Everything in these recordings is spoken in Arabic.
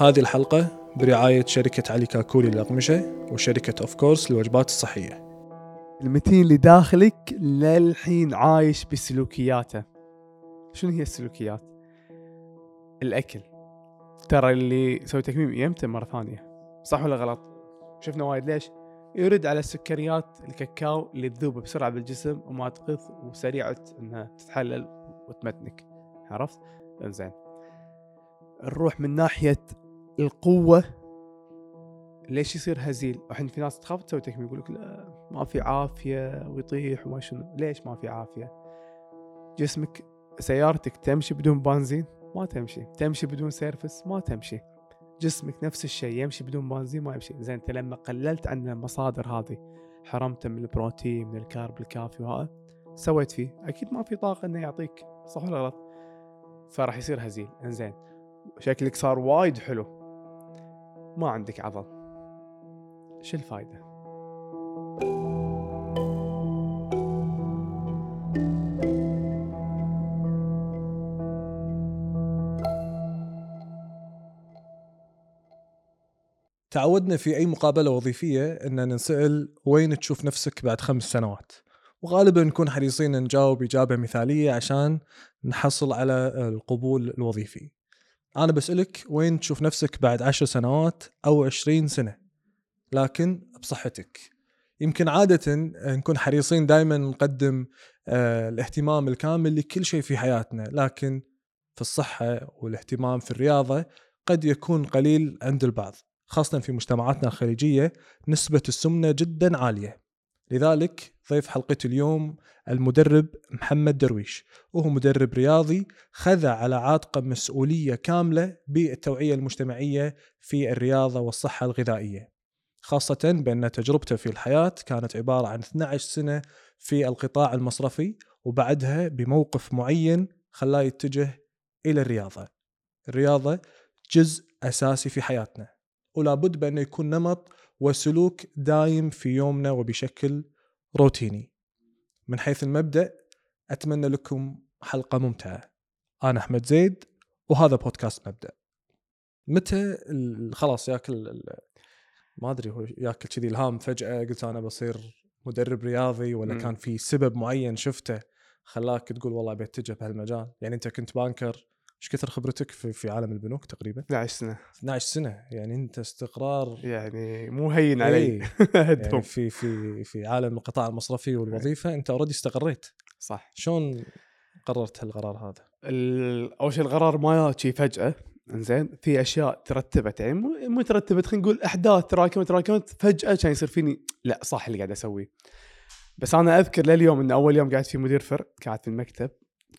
هذه الحلقة برعاية شركة علي كاكولي للأقمشة وشركة أوف كورس للوجبات الصحية المتين اللي داخلك للحين عايش بسلوكياته. شنو هي السلوكيات؟ الأكل. ترى اللي سوي تكميم يمتى مرة ثانية؟ صح ولا غلط؟ شفنا وايد ليش؟ يرد على السكريات الكاكاو اللي تذوب بسرعة بالجسم وما تغث وسريعه إنها تتحلل وتمتنك. عرفت؟ إنزين. نروح من ناحية القوة ليش يصير هزيل؟ الحين في ناس تخاف تسوي تكميم يقول لك لا ما في عافية ويطيح وما شنو، ليش ما في عافية؟ جسمك سيارتك تمشي بدون بنزين؟ ما تمشي، تمشي بدون service؟ ما تمشي. جسمك نفس الشيء يمشي بدون بنزين ما يمشي، زين انت لما قللت عن المصادر هذه حرمته من البروتين من ال carb الكافي وهذا سويت فيه، أكيد ما في طاقة إنه يعطيك، صح ولا غلط؟ فراح يصير هزيل، إنزين شكلك صار وايد حلو ما عندك عضل. شو الفايدة؟ تعودنا في أي مقابلة وظيفية أن ننسأل وين تشوف نفسك بعد خمس سنوات. وغالبا نكون حريصين نجاوب إجابة مثالية عشان نحصل على القبول الوظيفي. أنا بسألك وين تشوف نفسك بعد عشر سنوات أو عشرين سنة؟ لكن بصحتك. يمكن عادة نكون حريصين دائما نقدم آه، الاهتمام الكامل لكل شيء في حياتنا لكن في الصحة والاهتمام في الرياضة قد يكون قليل عند البعض خاصة في مجتمعاتنا الخليجية نسبة السمنة جدا عالية. لذلك ضيف حلقة اليوم المدرب محمد درويش. وهو مدرب رياضي خذ على عاتقه مسؤولية كاملة بالتوعية المجتمعية في الرياضة والصحة الغذائية. خاصة بأن تجربته في الحياة كانت عبارة عن 12 سنة في القطاع المصرفي وبعدها بموقف معين خلاه يتجه إلى الرياضة. الرياضة جزء أساسي في حياتنا. ولا بد بأنه يكون نمط وسلوك دايم في يومنا وبشكل روتيني. من حيث المبدأ أتمنى لكم حلقة ممتعة. أنا أحمد زيد وهذا بودكاست مبدأ. متى خلاص ياكل ما أدري هو ياكل كذي الهام فجأة قلت أنا بصير مدرب رياضي ولا مم. كان في سبب معين شفته خلاك تقول والله بتجه بهالمجال؟ يعني أنت كنت بانكر إيش كثر خبرتك في, في عالم البنوك تقريبا؟ 12 سنة. 12 سنة يعني أنت استقرار يعني مو هين علي. إيه. يعني في في في عالم القطاع المصرفي والوظيفة أنت اوريدي استقريت. صح. شلون قررت هالقرار هذا؟ أول شيء القرار ما شي فجأة إنزين في أشياء ترتبت يعني مو ترتبت خلينا نقول أحداث تراكمت تراكمت فجأة كان يصير فيني لا صح اللي قاعد أسويه. بس أنا أذكر لليوم إن أول يوم قاعد في مدير فرع قاعد في المكتب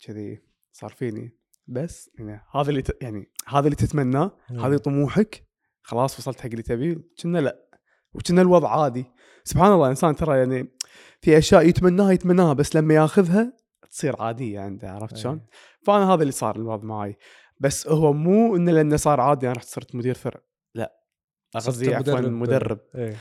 كذي صار فيني. بس يعني هذا اللي ت... يعني هذا اللي تتمناه مم. هذا طموحك خلاص وصلت حق اللي تبيه كنا لا وكنا الوضع عادي. سبحان الله الانسان ترى يعني في أشياء يتمناها يتمناها بس لما ياخذها تصير عادية عنده عرفت أي. شلون؟ فأنا هذا اللي صار الوضع معي بس هو مو انه لأنه صار عادي أنا رحت صرت مدير فرع. لا. قصدي عفوا مدرب إيه.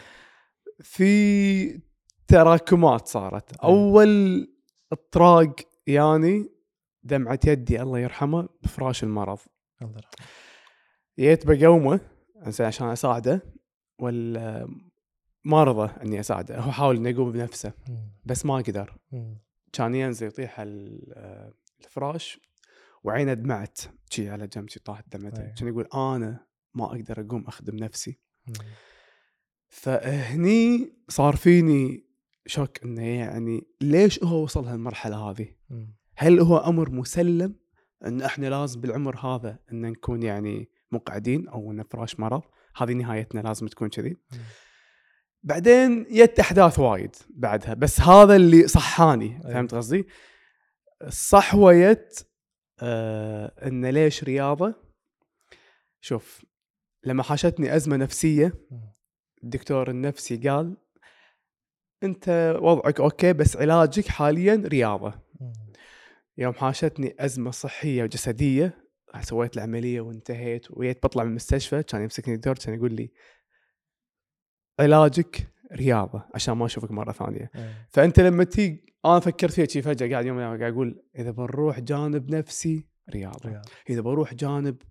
في تراكمات صارت. أول إطراق يعني دمعة يدي الله يرحمه بفراش المرض الله يرحمه جيت بقومه عشان أساعده ولا ما رضى إني أساعده هو حاول إنه يقوم بنفسه. بس ما قدر. كان ينزل يطيح آه، الفراش وعينه دمعت شي على جنب شي طاحت دمعته أي. كان يقول أنا ما أقدر أقوم أخدم نفسي مم. فهني صار فيني شوك إنه يعني ليش هو وصل هالمرحلة هذه؟ مم. هل هو أمر مسلم أن إحنا لازم بالعمر هذا أن نكون يعني مقعدين أو إن فراش مرض؟ هذه نهايتنا لازم تكون كذي. بعدين جت أحداث وايد بعدها بس هذا اللي صحاني. فهمت قصدي؟ الصحوه جت آه إن ليش رياضة؟ شوف لما حاشتني أزمة نفسية. الدكتور النفسي قال أنت وضعك okay بس علاجك حاليا رياضة. يوم حاشتني أزمة صحية وجسدية سويت العملية وانتهيت وجيت بطلع من المستشفى كان يمسكني الدكتور كان يقول لي علاجك رياضة عشان ما أشوفك مرة ثانية. إيه. فأنت لما تيجي أنا فكرت فيها شي فجأة قاعد يوم قاعد أقول إذا بنروح جانب نفسي رياضة. رياض إذا بروح جانب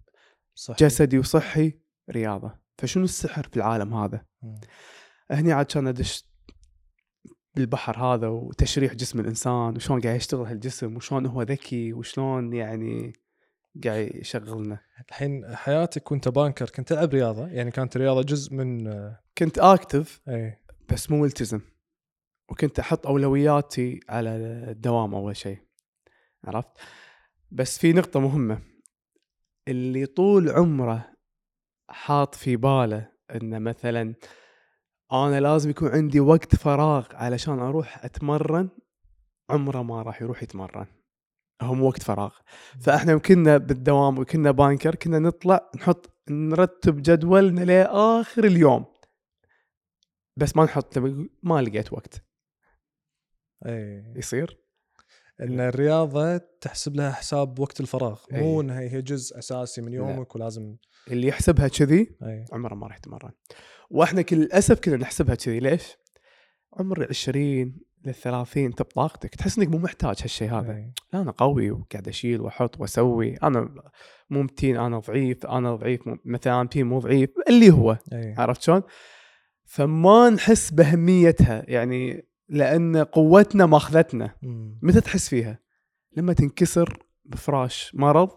صح جسدي وصحي رياضة. فشنو السحر في العالم هذا؟ مم. هني عاد كان أدش بالبحر هذا وتشريح جسم الإنسان وشلون قاعد يشتغل هالجسم وشلون هو ذكي وشلون يعني قاعد يشغلنا. الحين حياتك وانت banker كنت تلعب رياضة؟ يعني كانت الرياضه جزء من كنت اكتف إي. بس مو ملتزم وكنت أحط أولوياتي على الدوام أول شيء عرفت؟ بس في نقطة مهمة. اللي طول عمره حاط في باله إنه مثلا أنا لازم يكون عندي وقت فراغ علشان أروح أتمرن. عمره ما راح يروح يتمرن. هو مو وقت فراغ. فإحنا كنا بالدوام وكنا بانكر كنا نطلع نحط نرتب جدولنا لآخر اليوم. بس ما نحط ما لقيت وقت. اي يصير؟ إن الرياضة تحسب لها حساب وقت الفراغ. مو أي. إنها هي جزء أساسي من يومك ولازم اللي يحسبها كذي اي عمره ما راح يتمرن. وإحنا كل للأسف كنا نحسبها كذي ليش؟ عمر العشرين للثلاثين انت بطاقتك تحس إنك مو محتاج هالشيء هذا أي. لا أنا قوي وقاعد أشيل وأحط وأسوي أنا مو متين أنا ضعيف أنا ضعيف مثلا في مو ضعيف اللي هو اي عرفت شلون؟ فما نحس باهميتها يعني لأن قوتنا ماخذتنا. متى تحس فيها؟ لما تنكسر بفراش مرض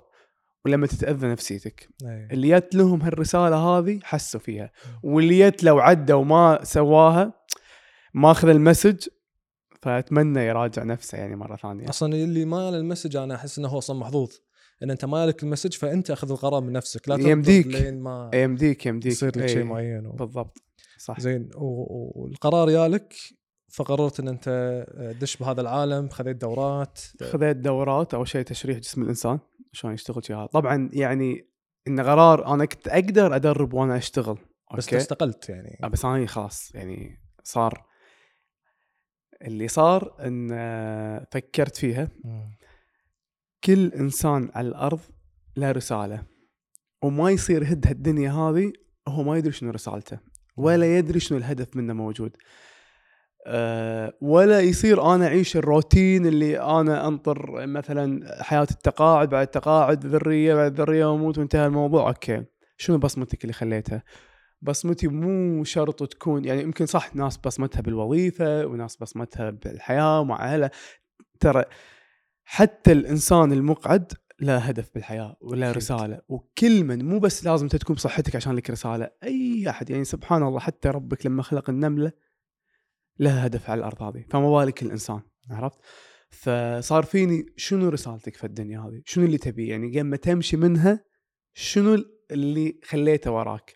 ولما تتأذى نفسيتك. أي. اللي جت لهم هالرسالة هذه حسوا فيها. واللي جت لو عدى وما سواها ماخذ ال message فأتمنى يراجع نفسه يعني مرة ثانية. أصلا اللي ما له ال message أنا أحس إنه هو أصلا محظوظ. إن أنت ما لك ال message فأنت أخذ القرار من نفسك. لا يمديك. لين ما يمديك يمديك. يصير لك إيه، شيء معين و... بالضبط. صح. زين والقرار يالك فقررت إن أنت دش بهذا العالم خذيت دورات. خذيت دورات اول شيء تشريح جسم الإنسان شلون يشتغل شي هذا. طبعا يعني إن قرار أنا كنت أقدر أدرب وأنا أشتغل. بس أوكي؟ استقلت يعني. آه، بس أنا خلاص يعني صار اللي صار إن آه، فكرت فيها. مم. كل إنسان على الأرض له رسالة. وما يصير هد هالدنيا هذه هو ما يدري شنو رسالته. ولا يدري شنو الهدف منه موجود. أه ولا يصير أنا أعيش الروتين اللي أنا انطر مثلا حياة التقاعد بعد التقاعد ذرية بعد ذرية وأموت وانتهى الموضوع. أوكي. شنو بصمتك اللي خليتها؟ بصمتي مو شرط تكون يعني يمكن صح ناس بصمتها بالوظيفة وناس بصمتها بالحياة ومع أهلها. ترى حتى الإنسان المقعد له هدف بالحياة وله أكيد. رسالة. وكل من مو بس لازم تكون بصحتك عشان لك رسالة أي أحد. يعني سبحان الله حتى ربك لما خلق النملة لها هدف على الأرض هذه فما بالك الإنسان عرفت؟ فصار فيني شنو رسالتك في الدنيا هذه؟ شنو اللي تبي يعني لما تمشي منها شنو اللي خليته وراك؟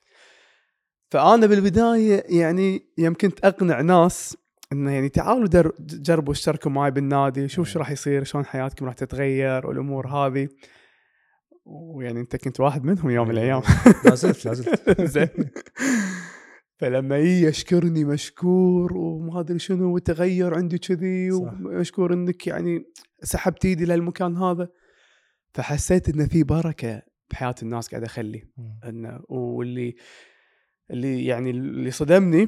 فأنا بالبداية يعني يمكن أقنع ناس إنه يعني تعالوا در... جربوا اشتركوا معي بالنادي شوف شو راح يصير شلون حياتكم راح تتغير والأمور هذه. ويعني أنت كنت واحد منهم يوم من الأيام. لا زلت لا زلت. زين. فلما يجي يشكرني مشكور وما أدري شنو وتغير عندي كذي. ومشكور إنك يعني سحبت إيدي للمكان هذا فحسيت إن في بركة بحياة الناس قاعد أخلي. انه واللي اللي يعني اللي صدمني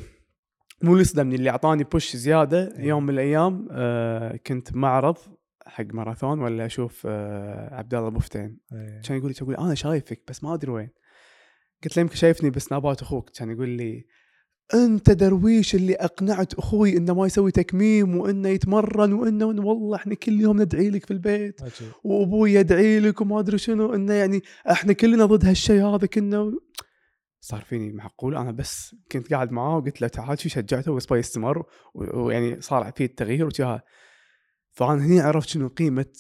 مو اللي صدمني اللي أعطاني بوش زيادة إيه. يوم من الأيام آه كنت معرض حق ماراثون ولا أشوف آه عبد الله بوفتين أي. كان يقول لي أنا شايفك بس ما أدري وين قلت له يمكن شايفني بسنابات أخوك كان يقول لي أنت درويش اللي أقنعت أخوي إنه ما يسوي تكميم وإنه يتمرن وإنه, والله إحنا كل يوم ندعي لك في البيت عجيب. وأبوي يدعي لك وما أدري شنو إنه يعني إحنا كلنا ضد هالشيء هذا كنا صار فيني معقول أنا بس كنت قاعد معاه وقلت له تعال شي شجعته بس يستمر ويعني صار في التغيير وجاها فأنا هني عرفت شنو قيمة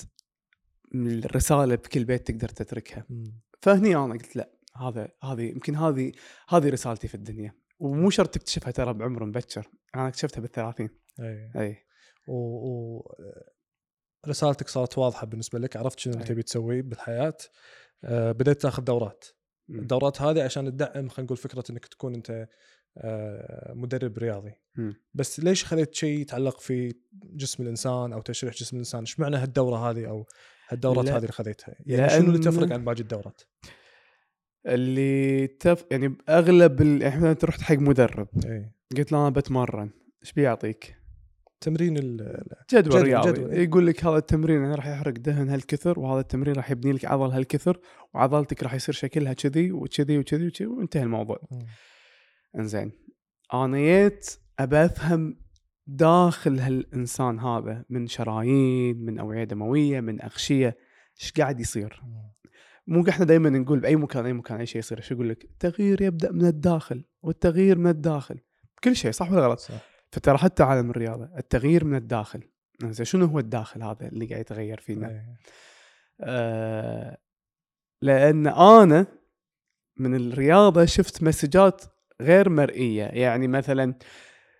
الرسالة بكل بيت تقدر تتركها. فهني أنا قلت لا هذا هذه يمكن هذه هذه رسالتي في الدنيا ومو شرط تكتشفها ترى بعمر مبكر أنا اكتشفتها بالثلاثين أي. أي و... و... رسالتك صارت واضحة بالنسبة لك عرفت شنو اللي. تبي تسويه بالحياة آه، بديت تاخذ دورات مم. الدورات هذه عشان تدعم خلينا نقول فكرة إنك تكون أنت آه، مدرب رياضي مم. بس ليش خليت شيء يتعلق في جسم الإنسان أو تشريح جسم الإنسان إيش معنى هالدورة هذه أو هالدورات. هذه اللي خذيتها يعني شنو اللي تفرق عن باقي الدورات اللي تف يعني أغلب ال... إحنا أنت رحت حق مدرب. إي. قلت له أنا بتمرن. إيش بيعطيك؟ تمرين ال- جدول, رياضي. جدول. يقول لك هذا التمرين يعني راح يحرق دهن هالكثر وهذا التمرين راح يبني لك عضل هالكثر وعضلتك راح يصير شكلها كذي وكذي وكذي وكذي وانتهى الموضوع. إنزين. أنا جيت أبى أفهم داخل هالإنسان هذا من شرايين من أوعية دموية من أغشية إيش قاعد يصير؟ مو إحنا دائما نقول بأي مكان أي مكان أي شيء يصير. إيش يقول لك؟ التغيير يبدأ من الداخل والتغيير من الداخل. كل شيء صح ولا غلط؟ صح. فترى حتى عالم الرياضة التغيير من الداخل. زين شنو هو الداخل هذا اللي قاعد يتغير فينا؟ إيه. آه لأن أنا من الرياضة شفت مسجات غير مرئية. يعني مثلا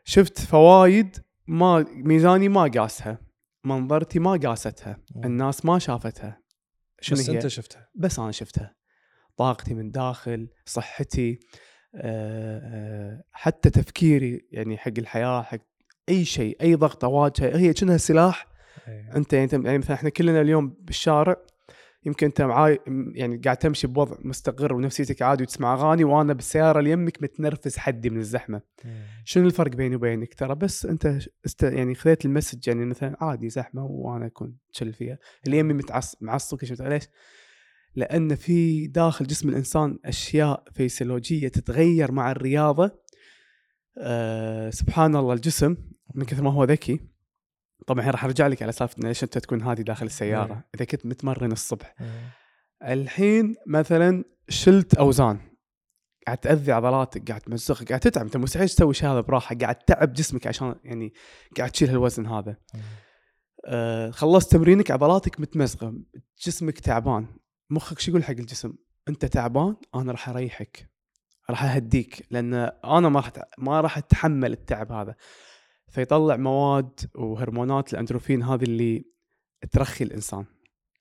شفت فوايد ما ميزاني ما قاسها منظرتي ما قاستها الناس ما شافتها. شنو بس هي؟ أنت شفتها؟ بس أنا شفتها. طاقتي من داخل صحتي آه، آه، حتى تفكيري يعني حق الحياة حق أي شيء أي ضغط اواجهه هي كأنها سلاح. إيه. أنت يعني, أنت- يعني مثلا إحنا كلنا اليوم بالشارع يمكن انت معاي يعني قاعد تمشي بوضع مستقر ونفسيتك عادي وتسمع أغاني وأنا بالسياره اللي يمك متنرفز حدي من الزحمة. إيه. شنو الفرق بيني وبينك؟ ترى بس انت است يعني خذيت المسج يعني مثلا عادي زحمة وأنا أكون تشل فيها. اللي يمي متعص معصب ليش؟ لأن في داخل جسم الإنسان أشياء فيسيولوجية تتغير مع الرياضة. آه سبحان الله الجسم من كثر ما هو ذكي طبعا الحين راح أرجع لك على سالفة ليش أنت تكون هادي داخل السيارة. إيه. إذا كنت متمرن الصبح. إيه. الحين مثلا شلت أوزان. قاعد تأذي عضلاتك قاعد تمزقها قاعد تتعب. أنت مستحيل تسوي شيء هذا براحة. قاعد تعب جسمك عشان يعني قاعد تشيل هالوزن هذا. إيه. آه خلصت تمرينك عضلاتك متمزقة. جسمك تعبان. مخك شو يقول حق الجسم؟ أنت تعبان أنا راح أريحك. راح أهديك. لأن أنا ما راح ما راح أتحمل التعب هذا. فيطلع مواد وهرمونات الأندروفين هذه اللي ترخي الإنسان.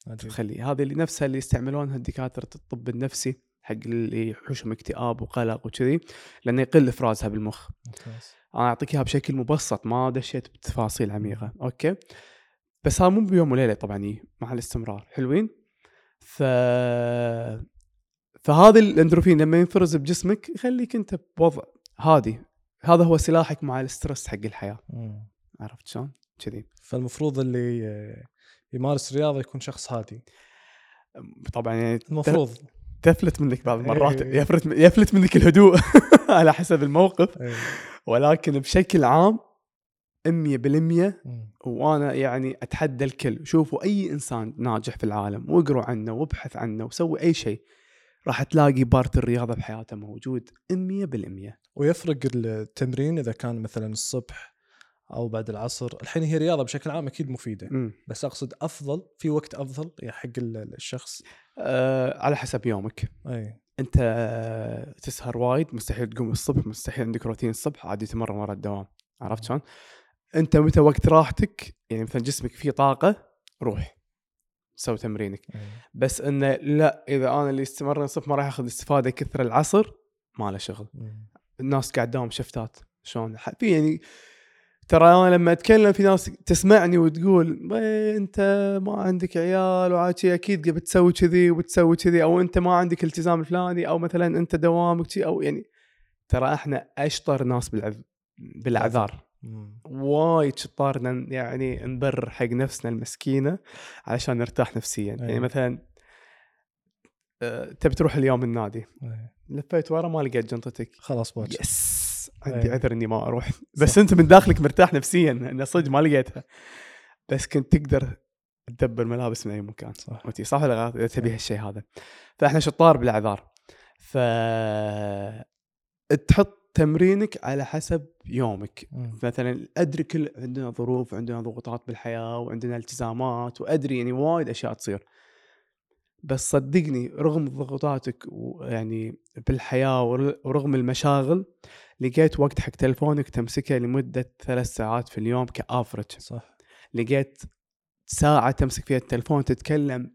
عجيب. تخلي هذه اللي نفسها اللي يستعملونها دكاتره الطب النفسي حق اللي يحوشهم اكتئاب وقلق وكذي لأنه يقل إفرازها بالمخ. ممتاز. أنا أعطيك إياها بشكل مبسط ما دشيت بتفاصيل عميقة. okay؟ بس هذا مو بيوم وليلة طبعا مع الاستمرار. حلوين؟ ف فهذا الأندروفين لما ينفرز بجسمك يخليك أنت بوضع هادي. هذا هو سلاحك مع ال stress حق الحياة مم. عرفت شلون؟ كذي فالمفروض اللي يمارس رياضة يكون شخص هادي طبعا يعني المفروض تفلت منك بعض المرات إيه. يفلت يفلت منك الهدوء على حسب الموقف إيه. ولكن بشكل عام 100% مم. وأنا يعني أتحدى الكل شوفوا أي إنسان ناجح في العالم واقروا عنه وابحث عنه وسوي أي شيء راح تلاقي part الرياضة بحياته موجود 100% ويفرق التمرين إذا كان مثلا الصبح أو بعد العصر. الحين هي رياضة بشكل عام أكيد مفيدة امم بس أقصد أفضل في وقت أفضل يا حق ال- الشخص؟ آه على حسب يومك. أي. أنت آه، تسهر وايد مستحيل تقوم الصبح مستحيل عندك روتين الصبح عادي تمرن ورا الدوام. عرفت شلون؟ أنت متى وقت راحتك؟ يعني مثلا جسمك فيه طاقة روح سوي تمرينك. إي. بس إنه لا إذا أنا اللي استمرن الصبح ما راح آخذ استفادة كثر العصر ما له شغل. الناس قاعد تداوم شفتات شلون في يعني ترى أنا لما أتكلم في ناس تسمعني وتقول "بي أنت ما عندك عيال وعاد شي أكيد بتسوي كذي وبتسوي كذي أو أنت ما عندك التزام الفلاني أو مثلا أنت دوامك أو يعني ترى إحنا أشطر ناس بالعذ... بالأعذار. وايد شطارنا يعني نبرر حق نفسنا المسكينة علشان نرتاح نفسيا يعني أي. مثلا آه، تبي تروح اليوم النادي إي. لفيت ورا ما لقيت جنطتك. خلاص باكر يس عندي أي. عذر إني ما أروح. بس صح. أنت من داخلك مرتاح نفسيا انه صدق ما لقيتها. بس كنت تقدر تدبر ملابس من أي مكان. صح. وتي صح ولا غلط؟ إذا تبي أي. هالشيء هذا. فإحنا شطار بالأعذار. ف تحط تمرينك على حسب يومك. مم. مثلا أدري كل عندنا ظروف وعندنا ضغوطات بالحياة وعندنا التزامات وأدري يعني وايد أشياء تصير. بس صدقني رغم ضغوطاتك ويعني بالحياة ور- ورغم المشاغل لقيت وقت حق تلفونك تمسكه لمدة ثلاث ساعات في اليوم كافرج صح. لقيت ساعة تمسك فيها التلفون تتكلم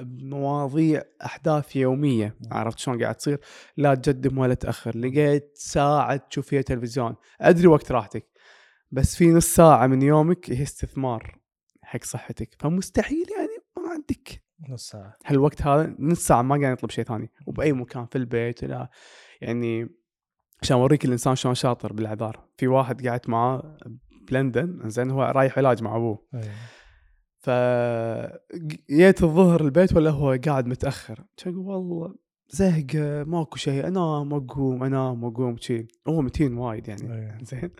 بمواضيع أحداث يومية. عرفت شلون قاعد تصير؟ لا تقدم ولا تأخر. لقيت ساعة تشوف فيها تلفزيون. أدري وقت راحتك بس في نص ساعة من يومك هي استثمار حق صحتك. فمستحيل يعني ما عندك نص ساعة. هالوقت هذا نص ساعة ما قاعد يطلب شيء ثاني. وبأي مكان في البيت لا يعني عشان أوريك الإنسان شلون شاطر بالإعذار. في واحد قعدت معاه بلندن زين هو رايح علاج مع أبوه. إيه. ف جيت الظهر البيت ولا هو قاعد متأخر. كان يقول والله زهق ماكو شيء انام أقوم انام أقوم. شي هو متين وايد يعني. إيه. زين.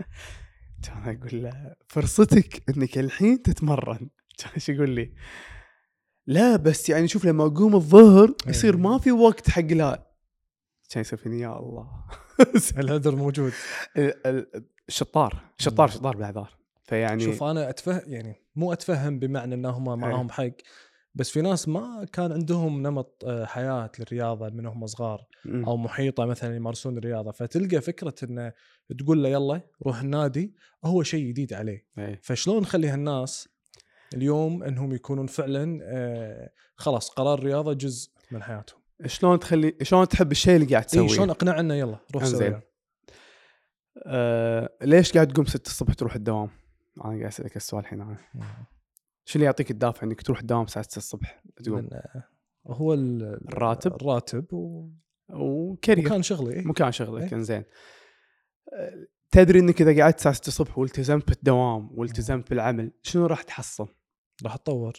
كان أقول له فرصتك إنك الحين تتمرن. كان إيش يقول لي. لا بس يعني شوف لما أقوم الظهر يصير إيه. ما في وقت حق لا كان يصير فيني يا الله الهدر موجود ال- ال- الشطار شطار. شطار بالأعذار فيعني شوف أنا اتفهم يعني مو أتفهم بمعنى انهم معاهم حق بس في ناس ما كان عندهم نمط آه، حياة للرياضة من هم صغار. أو محيطة مثلا يمارسون الرياضة فتلقى فكرة انه تقول له يلا روح النادي هو شيء جديد عليه إيه. فشلون نخلي هالناس اليوم انهم يكونون فعلا آه، خلاص قرار الرياضه جزء من حياتهم شلون تخلي شلون تحب الشيء اللي قاعد تسويه شلون اقنعه إنه يلا روح. سوي آه ليش قاعد تقوم 6 الصبح تروح الدوام؟ أنا قاعد أسألك السؤال الحين أنا شو اللي يعطيك الدافع إنك تروح الدوام الساعة 6 الصبح تقوم آه، هو ال- الراتب؟ الراتب و- وكارير وكان شغلي إيه. مكان شغلك إيه. إنزين آه، تدري إنك إذا قعدت الساعة 6 الصبح والتزمت بالدوام والتزمت بالعمل شنو راح تحصل؟ راح اتطور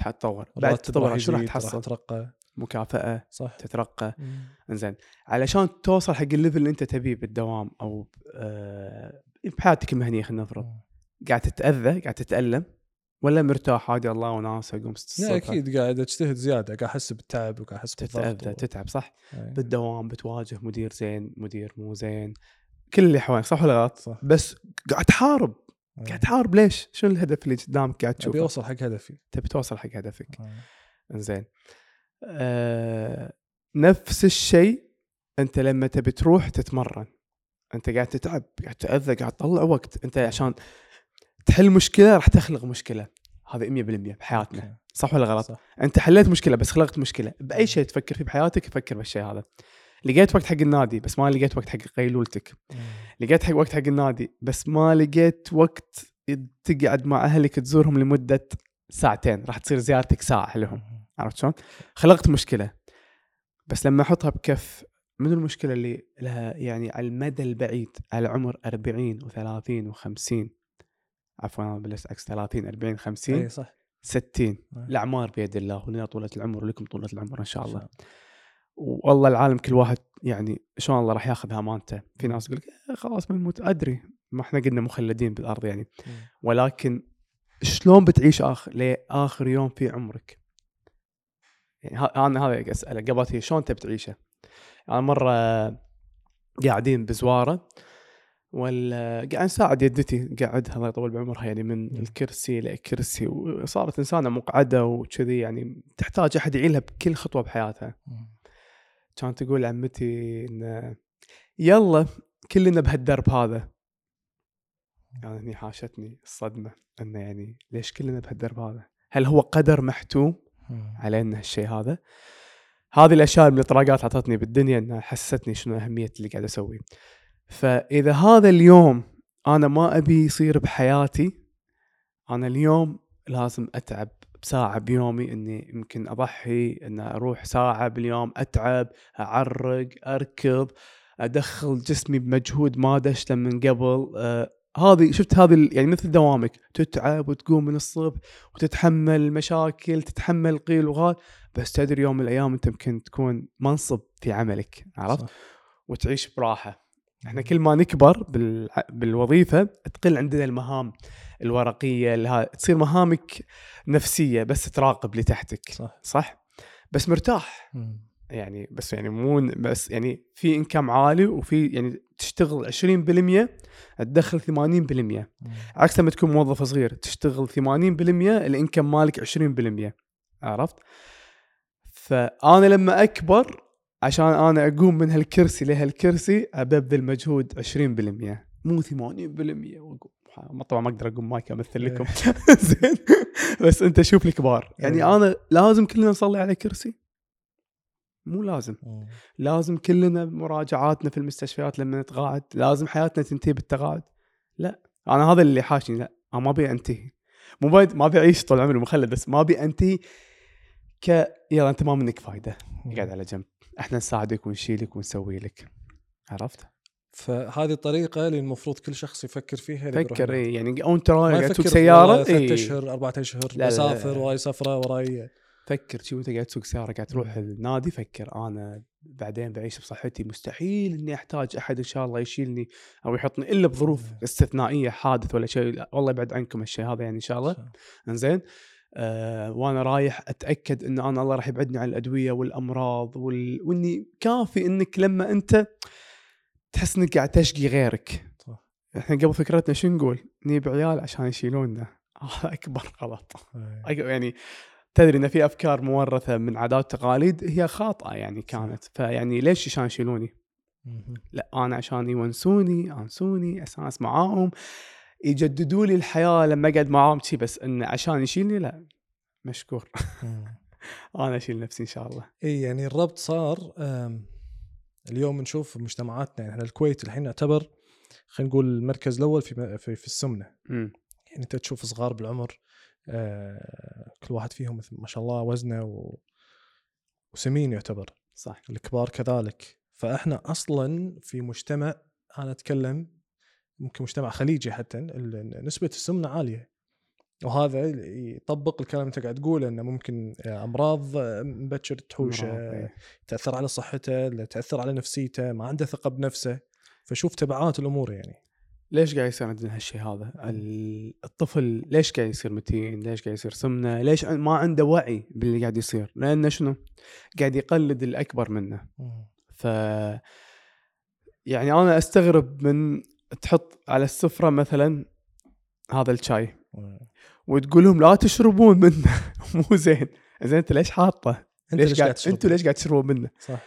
راح تطور بعد تطور شو راح تحصل؟ ترقى مكافأة صح. تترقى. إنزين. علشان توصل حق الليفل اللي أنت تبيه بالدوام أو آه، بحياتك المهنية خلينا نفرض. قاعد تتأذى قاعد تتألم ولا مرتاح عادي الله وناسه اقوم 6 لا أكيد قاعد أجتهد زيادة قاعد أحس بالتعب وقاعد أحس بالضغط تتأذى و- تتعب صح؟ إيه. بالدوام بتواجه مدير زين مدير مو زين كل اللي حواليك صح ولا غلط؟ صح. بس قاعد تحارب. قاعد تحارب ليش؟ شنو الهدف اللي قدامك قاعد أبي تشوفه؟ أوصل حق هدفي. تبي توصل حق هدفك. انزين آه نفس الشيء أنت لما تبي تروح تتمرن. أنت قاعد تتعب قاعد تأذى قاعد تطلع وقت. أنت عشان تحل مشكلة راح تخلق مشكلة. هذا 100% بحياتنا. صح ولا غلط؟ صح. أنت حليت مشكلة بس خلقت مشكلة. بأي شيء تفكر فيه بحياتك فكر بالشيء هذا. لقيت وقت حق النادي بس ما لقيت وقت حق قيلولتك. لقيت حق وقت حق النادي بس ما لقيت وقت تقعد مع أهلك تزورهم لمدة ساعتين. راح تصير زيارتك ساعة لهم. عرفت شلون؟ خلقت مشكلة. بس لما أحطها بكف من المشكلة اللي لها يعني على المدى البعيد على عمر 40 و30 و50 عفوا أنا بلشت عكس 30 40 50 اي صح. 60 إيه. الأعمار بيد الله ولنا طولة العمر ولكم طولة العمر إن شاء الله. إن والله العالم كل واحد يعني شلون الله راح ياخذ امانته في ناس يقول لك "إيه خلاص بنموت أدري ما إحنا قلنا مخلدين بالأرض يعني. ولكن شلون بتعيش اخر لآخر يوم في عمرك؟ يعني أنا هذا أسأله. قبل هي شلون تبي تعيشه أنا مرة قاعدين بزوارة ولا قاعد نساعد يدتي قاعدها الله يطول بعمرها يعني من. الكرسي لكرسي. وصارت إنسانة مقعدة وكذي يعني تحتاج أحد يعينها بكل خطوة بحياتها. كانت تقول عمتي إن يلا كلنا بهالدرب هذا يعني هني حاشتني الصدمة إنه يعني ليش كلنا بهالدرب هذا؟ هل هو قدر محتوم. علينا هالشيء هذا؟ هذه الأشياء من الاطراقات أعطتني بالدنيا إنها حسستني شنو أهمية اللي قاعد اسويه. فإذا هذا اليوم أنا ما أبي يصير بحياتي أنا اليوم لازم أتعب بساعة بيومي إني يمكن أضحي إن أروح ساعة باليوم أتعب أعرق أركض أدخل جسمي بمجهود ما دشته من قبل. آه هذه شفت هذه يعني مثل دوامك تتعب وتقوم من الصبح وتتحمل مشاكل تتحمل قيل وغال بس تدري يوم من الأيام أنت يمكن تكون منصب في عملك عرفت؟ صح. وتعيش براحة. إحنا كل ما نكبر بالع- بالوظيفة تقل عندنا المهام الورقية لها تصير مهامك نفسية بس تراقب اللي تحتك صح صح بس مرتاح مم. يعني بس يعني مو بس يعني في انكم عالي وفي يعني تشتغل 20% تدخل 80% مم. عكس لما تكون موظف صغير تشتغل 80% الإنكم مالك 20% عرفت؟ فأنا لما أكبر عشان أنا أقوم من هالكرسي لهالكرسي أبذل مجهود 20% مو 80% واقوم ما- طبعا ما أقدر أقوم مايك أمثل لكم. زين. بس أنت شوف الكبار يعني إيه. أنا لازم كلنا نصلي على كرسي؟ مو لازم. لازم كلنا مراجعاتنا في المستشفيات لما نتقاعد لازم حياتنا تنتهي بالتقاعد لا. أنا هذا اللي حاشني. لا أنا ما أبي أنتهي. مو بايد ما أبي أعيش طول عمري مخلد بس ما أبي أنتهي ك يلا أنت ما منك فايدة. قاعد على جنب. إحنا نساعدك ونشيلك ونسوي لك. عرفت؟ فهذه الطريقة اللي المفروض كل شخص يفكر فيها فكر النادي. إيه يعني أو انت ما رايح قاعد يفكر تسوق سياره ثلاث إيه. أشهر أربع أشهر بسافر. وراي سفره وراي فكر شو أنت قاعد تسوق سيارة قاعد تروح النادي فكر. أنا بعدين بعيش بصحتي. مستحيل إني أحتاج أحد إن شاء الله يشيلني أو يحطني إلا بظروف استثنائية حادث ولا شيء. والله يبعد عنكم الشيء هذا يعني إن شاء الله. إنزين؟ آه وأنا رايح أتأكد إن أنا الله راح يبعدني عن الأدوية والأمراض وال... وإني كافي إنك لما أنت تحس إنك قاعد تشقي غيرك صح. إحنا قبل فكرتنا شو نقول؟ نجيب عيال عشان يشيلوننا هذا أكبر غلط إيه. أيوة يعني تدري إن في أفكار مورثة من عادات وتقاليد هي خاطئة يعني كانت فيعني ليش عشان يشيلوني؟ لا أنا عشان يونسوني أنسوني أساس معاهم يجددوا لي الحياة لما أقعد معاهم شي بس انه عشان يشيلني لا مشكور. أنا أشيل نفسي إن شاء الله. إي يعني الربط صار اليوم نشوف مجتمعاتنا يعني إحنا الكويت الحين نعتبر خلينا نقول المركز الأول في في, في السمنة. امم يعني أنت تشوف صغار بالعمر آه، كل واحد فيهم ما شاء الله وزنه و... وسمين يعتبر. صح. الكبار كذلك. فإحنا أصلا في مجتمع أنا أتكلم ممكن مجتمع خليجي حتى نسبة السمنة عالية وهذا يطبق الكلام اللي انت قاعد تقوله إنه ممكن أمراض مبكر تحوشه أمراض، إيه. تأثر على صحته تأثر على نفسيته ما عنده ثقة بنفسه فشوف تبعات الأمور يعني ليش قاعد يصير عندنا هالشيء هذا؟ ال- الطفل ليش قاعد يصير متين؟ ليش قاعد يصير سمنة؟ ليش ما عنده وعي باللي قاعد يصير؟ لأنه شنو؟ قاعد يقلد الأكبر منه ف يعني أنا أستغرب من تحط على السفرة مثلا هذا الشاي وتقول لهم لا تشربون منه مو زين زين أنت ليش حاطه؟ ليش قاعد؟ أنتوا ليش قاعد تشربون منه؟ صح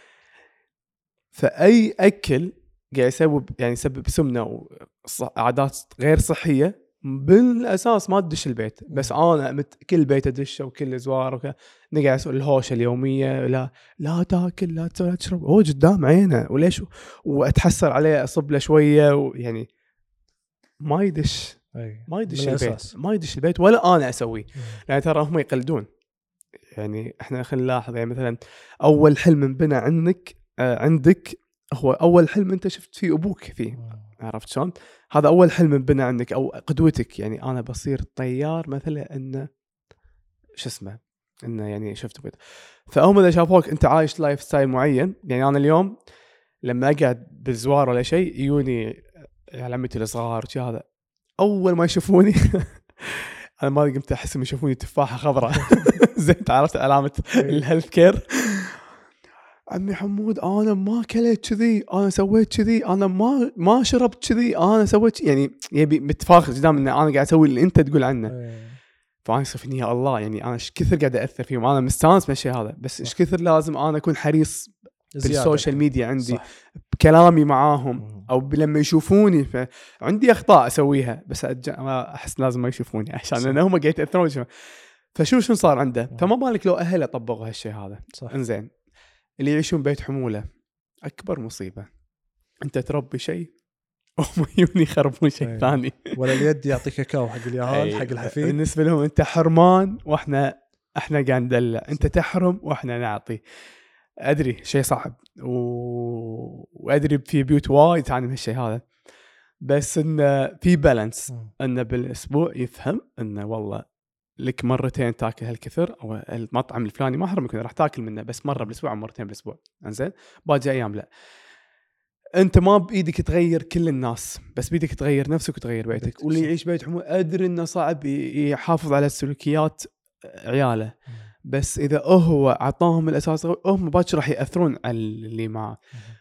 فأي أكل قاعد يسبب يعني يسبب سمنة وعادات غير صحية بالأساس ما تدش البيت بس أنا مت كل بيت أدشه وكل زوار وكذا نقعد أسوي الهوشة اليومية لا لا تاكل لا تسوي لا تشرب. هو قدام عينه. وليش؟ وأتحسر عليه اصب له شوية ويعني ما يدش ما يدش البيت. ما يدش البيت ولا أنا أسويه. يعني ترى هم يقلدون. يعني إحنا خلينا نلاحظ يعني مثلا أول حلم انبنى عندك آه عندك هو أول حلم أنت شفت فيه أبوك فيه. عرفت شلون؟ هذا أول حلم انبنى عندك أو قدوتك يعني أنا بصير طيار مثلا إنه شو اسمه؟ إنه يعني شفت بيت فهم إذا شافوك أنت عايش lifestyle معين يعني أنا اليوم لما أقعد بالزوارة ولا شيء يجوني عمتي الصغار وشي هذا. أول ما يشوفوني أنا ما قمت أحس إنهم يشوفوني تفاحة خضراء. زين عرفت علامة ال health care عمي حمود أنا ما كليت كذي أنا سويت كذي أنا ما ما شربت كذي أنا سويت. يعني يبي متفاخر قدام ان أنا قاعد أسوي اللي أنت تقول عنه إيه. فأنا يصير فيني يا الله يعني أنا إيش كثر قاعد اثر فيهم أنا مستانس من الشيء هذا بس إيش كثر لازم أنا أكون حريص. بال social media عندي صح. بكلامي معاهم. أو لما يشوفوني فعندي أخطاء أسويها بس أج- أحس لازم ما يشوفوني عشان. لأن هم قاعد يتأثرون. فشوف شنو صار عنده. فما بالك لو أهله طبقوا هالشيء هذا صح إنزين اللي يعيشون بيت حمولة. أكبر مصيبة. أنت تربي شيء وهم يجون يخربون شيء أي. ثاني. ولا اليد يعطي كاكاو حق اليهال. حق الحفيد. بالنسبة لهم أنت حرمان وإحنا إحنا قاعد ندلع. أنت تحرم وإحنا نعطي. أدري شيء صعب. و... وأدري في بيوت وايد تعاني من هالشيء هذا. بس انه في بالانس. انه بالأسبوع يفهم انه والله لك مرتين تاكل هالكثر أو المطعم الفلاني ما حرم يكون راح تاكل منه بس مرة بالأسبوع أو مرتين بالأسبوع. إنزين؟ باقي أيام لا. أنت ما بإيدك تغير كل الناس بس بيدك تغير نفسك وتغير بيتك. واللي. يعيش بيت حمول أدري إنه صعب يحافظ على سلوكيات عياله بس إذا هو أعطاهم الأساس هم باكر راح يأثرون على اللي معه.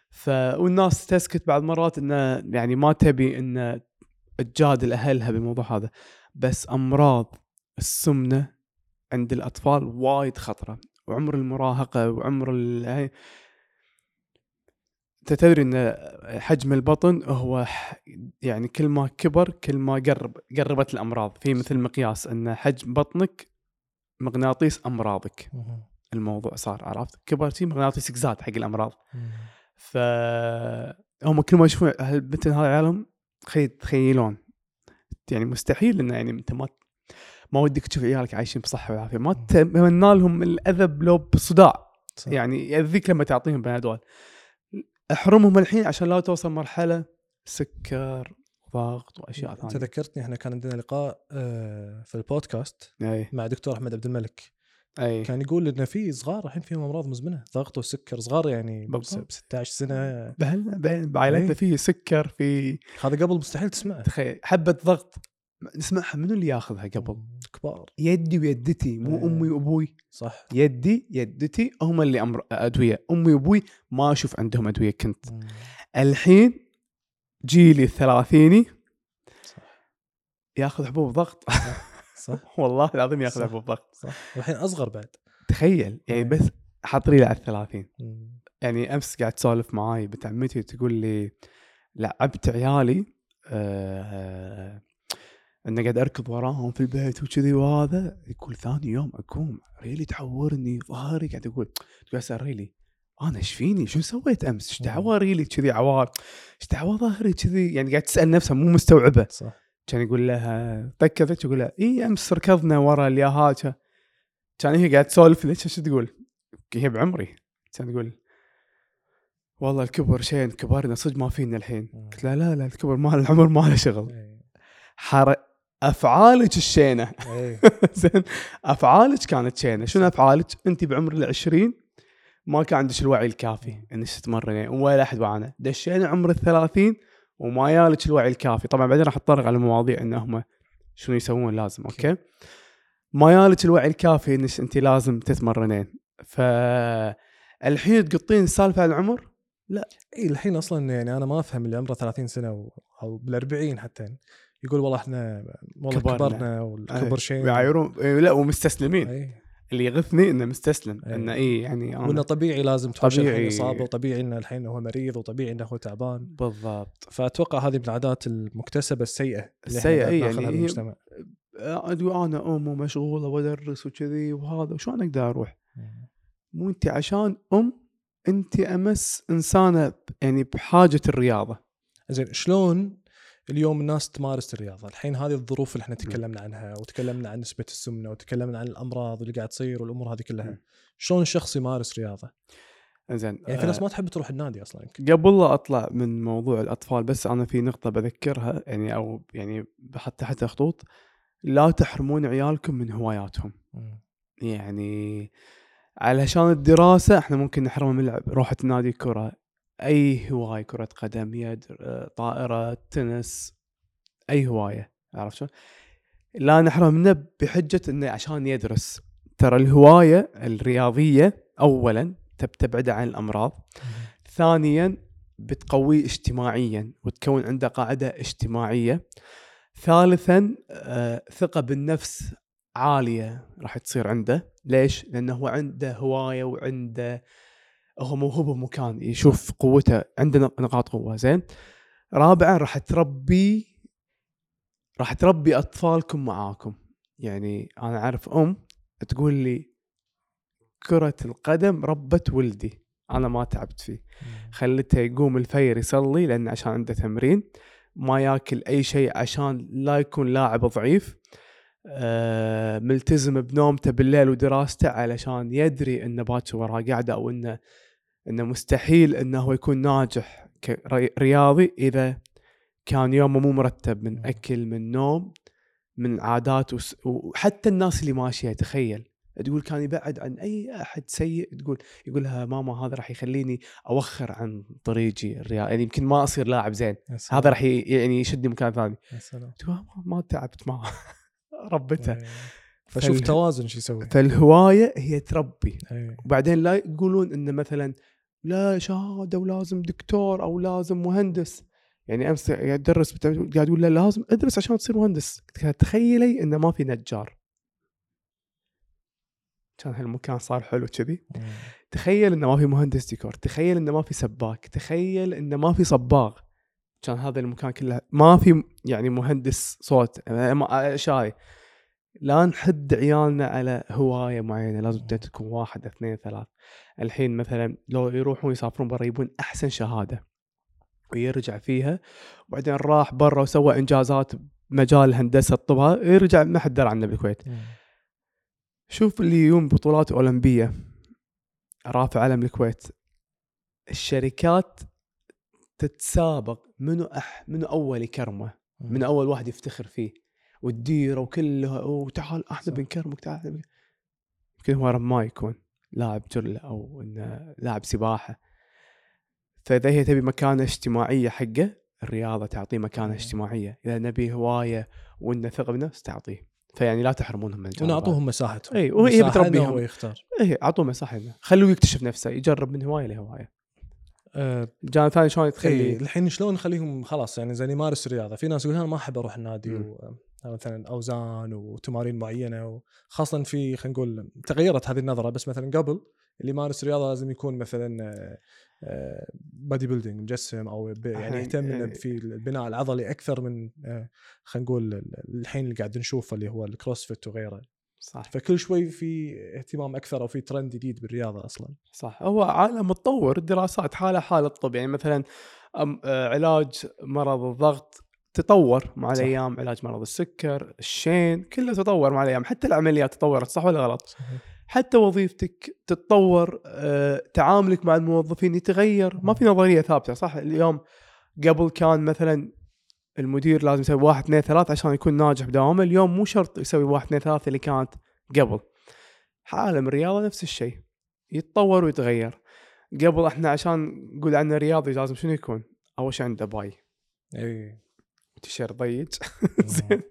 ف والناس تسكت بعض مرات إنه يعني ما تبي إنه تجادل أهلها بالموضوع هذا. بس أمراض السمنة عند الأطفال وايد خطرة وعمر المراهقة وعمر ال... أنت تدري إن حجم البطن هو يعني كل ما كبر كل ما قرب قربت الأمراض. في مثل مقياس إن حجم بطنك مغناطيس أمراضك. الموضوع صار عرفت؟ كبر شي مغناطيسك زاد حق الأمراض. مم. ف هم كل ما يشوفون هالبنت هذا تخيل تخيلون. يعني مستحيل انه يعني أنت ما ما ودك تشوف عيالك عايشين بصحة وعافية. ما تتمنى لهم الاذى لو بصداع. صح. يعني يأذيك لما تعطيهم بنادول احرمهم الحين عشان لا توصل مرحلة سكر ضغط وأشياء ثانية. ذكرتني إحنا كان عندنا لقاء آه، في البودكاست أي. مع دكتور أحمد عبد الملك. أي. كان يقول إن في صغار الحين فيهم أمراض مزمنة ضغط وسكر صغار يعني ب بالضبط. 16 سنة. بعائلتنا. في سكر في هذا قبل مستحيل تسمعه. تخيل حبة ضغط. نسمعها منو اللي ياخذها قبل؟ كبار. يدي ويدتي مو إيه. أمي وأبوي. صح. يدي يدتي هم اللي أمر أدوية. أمي وأبوي ما أشوف عندهم أدوية كنت. الحين جيلي الثلاثيني. صح. ياخذ حبوب ضغط. صح. والله العظيم ياخذ. حبوب ضغط. صح. والحين أصغر بعد. تخيل يعني إيه. بس حاطري لي على الثلاثين. يعني أمس قاعد تسولف معاي بنت عمتي تقول لي لعبت عيالي آه إني قاعد أركض وراهم في البيت وكذي وهذا يقول ثاني يوم أقوم ريلي تعورني ظهري قاعد أقول تقول اسال ريلي أنا إيش فيني؟ شو سويت أمس؟ إيش دعوة ريلي كذي عوار؟ إيش دعوة ظهري كذي؟ يعني قاعد تسأل نفسها مو مستوعبة صح كان يقول لها تكفت يقول لها إي أمس ركضنا ورا اليهال كان هي قاعد تسولف لي شو تقول؟ هي بعمري كان تقول والله الكبر شين كبرنا صدق ما فينا الحين. قلت لها لا لا الكبر ما العمر ما له شغل إيه. حر... أفعالك الشينة. إيه. زين. أفعالك كانت شينة. شنو أفعالك؟ أنت بعمر العشرين ما كان عندك الوعي الكافي إنك تتمرنين ولا أحد وعانا دشينا عمر الثلاثين وما يالك الوعي الكافي. طبعا بعدين راح أتطرق على مواضيع إن هم شنو يسوون لازم أوكي. ما يالك الوعي الكافي إنك أنت لازم تتمرنين. فالحين تقطين السالفه على العمر؟ إي الحين أصلا يعني أنا ما أفهم اللي عمره 30 سنة أو بال 40 حتى. يقول والله إحنا والله كبرنا. كبرنا, والكبر شيء. يعايرون. إيه، لا ومستسلمين. أي. اللي يغثني إنه مستسلم. إيه. إنه اي يعني وإنه طبيعي لازم تخش الحين طبيعي. إصابة وطبيعي إنه الحين هو مريض وطبيعي إنه هو تعبان. بالضبط. فأتوقع هذه من العادات المكتسبة السيئة إي، ناخذها يعني بالمجتمع. ادوي أنا أم ومشغولة وأدرس وكذي وهذا وشلون أقدر أروح؟ مو أنت عشان أم أنت أمس إنسانة يعني بحاجة الرياضة. زين شلون اليوم الناس تمارس الرياضة؟ الحين هذه الظروف اللي إحنا تكلمنا عنها وتكلمنا عن نسبة السمنة وتكلمنا عن الأمراض اللي قاعد تصير والأمور هذه كلها. شلون الشخص يمارس رياضة؟ زين يعني في ناس ما تحب تروح النادي أصلا يمكن. قبل لا أطلع من موضوع الأطفال بس أنا في نقطة بذكرها يعني أو يعني بحط تحتها خطوط لا تحرمون عيالكم من هواياتهم يعني علشان الدراسة إحنا ممكن نحرمهم من لعب روحة نادي كرة أي هواية كرة قدم يد آه، طائرة تنس أي هواية عرفت شلون؟ لا نحرم منه بحجة إنه عشان يدرس. ترى الهواية الرياضية اولا تب- تبعده عن الأمراض. ثانيا بتقويه اجتماعيا وتكون عنده قاعدة اجتماعية. ثالثا آه، ثقة بالنفس عالية راح تصير عنده. ليش؟ لأنه هو عنده هواية وعنده هو موهوب بمكان يشوف قوته عنده نق- نقاط قوة. زين؟ رابعا راح تربي راح تربي أطفالكم معاكم. يعني أنا أعرف أم تقول لي كرة القدم ربت ولدي. أنا ما تعبت فيه. خلته يقوم الفير يصلي لأن عشان عنده تمرين. ما ياكل أي شيء عشان لا يكون لاعب ضعيف. آه، ملتزم بنومته بالليل ودراسته علشان يدري انه باكر وراه قاعدة أو إنه إنه مستحيل إنه هو يكون ناجح كرياضي إذا كان يومه مو مرتب من مم. أكل من نوم من عادات وس- وحتى الناس اللي ماشية تخيل تقول كان يبعد عن أي أحد سيء تقول يقول لها ماما هذا راح يخليني أوخر عن طريقي الرياضي يعني يمكن ما أصير لاعب زين. هذا راح يعني يشدني مكان ثاني تقول ما, ما تعبت معه ربته إيه. فشوف توازن شو يسوي فالهواية هي تربي إيه. وبعدين لا يقولون انه مثلا لا شهادة ولازم دكتور أو لازم مهندس. يعني أمس قاعد ادرس قاعد يقول لا لازم أدرس عشان تصير مهندس. تخيلي إنه ما في نجار. كان هالمكان صار حلو كذي. تخيل إنه ما في مهندس ديكور. تخيل إنه ما في سباك. تخيل إنه ما في صباغ. كان هذا المكان كله. ما في يعني مهندس صوت. اشياء لا نحد عيالنا على هواية معينة لازم تكون واحد اثنين ثلاث. الحين مثلا لو يروحون يسافرون برا يبون أحسن شهادة ويرجع فيها وبعدين راح برا وسوى إنجازات بمجال الهندسه الطب يرجع ما حد درى عنه بالكويت. شوف اللي يوم بطولات أولمبية رافع علم الكويت. الشركات تتسابق منو أح منو أول يكرمه من أول واحد يفتخر فيه. والديرة وكلها وتعال إحنا. بنكرمك تعال يمكن هو ما يكون لاعب جله أو إنه لاعب سباحة. فإذا هي تبي مكانة اجتماعية حقه الرياضة تعطيه مكانة. اجتماعية. إذا نبي هواية وإنه ثقه بنفس تعطيه. فيعني لا تحرمونهم من الجانب. ونعطوهم مساحتهم. إي وهي بتربيهم هو يختار. إي أعطوه مساحة خلوه يكتشف نفسه يجرب من هواية لهواية. آه الجانب الثاني شلون تخلي الحين شلون نخليهم خلاص يعني زين يمارس رياضة؟ في ناس يقول أنا ما أحب أروح النادي. و مثلا أوزان وتمارين معينة وخاصة في خلينا نقول تغيرت هذه النظرة بس مثلا قبل اللي يمارس رياضة لازم يكون مثلا bodybuilding مجسم أو يعني يهتم إيه. في البناء العضلي أكثر من آه، خلينا نقول ال- الحين اللي قاعد نشوفه اللي هو الكروسفيت وغيره. صح. فكل شوي في اهتمام أكثر أو في ترند جديد بالرياضة أصلا. صح. هو عالم متطور الدراسات حالة حال الطب يعني مثلا آه، علاج مرض الضغط تطور مع صح. الأيام علاج مرض السكر الشين كله تطور مع الأيام حتى العمليات تطورت صح ولا غلط صحيح. حتى وظيفتك تتطور آه، تعاملك مع الموظفين يتغير ما في نظرية ثابتة صح اليوم قبل كان مثلا المدير لازم يسوي واحد اثنين ثلاث عشان يكون ناجح بدوامه اليوم مو شرط يسوي واحد اثنين ثلاث اللي كانت قبل عالم الرياضة نفس الشيء يتطور ويتغير قبل إحنا عشان نقول عنه رياضي لازم شنو يكون؟ أول شيء عنده bi اي تيشيرت ضيق زين.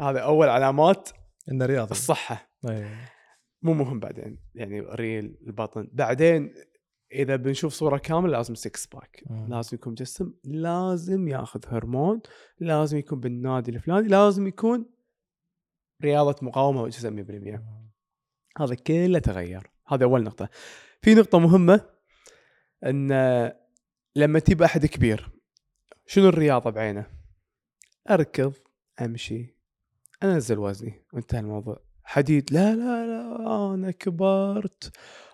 هذا أول علامات إنه رياضي. الصحة. أي. مو مهم بعدين يعني ريل البطن بعدين إذا بنشوف صورة كاملة لازم six pack مم. لازم يكون جسم لازم ياخذ هرمون لازم يكون بالنادي الفلاني لازم يكون رياضة مقاومة وجسم 100% هذا كله تغير. هذا أول نقطة. في نقطة مهمة إن لما تجيب أحد كبير شنو الرياضة بعينه؟ أركض أمشي. أنزل وزني. وانتهى الموضوع. حديد. لا لا لا أنا كبرت.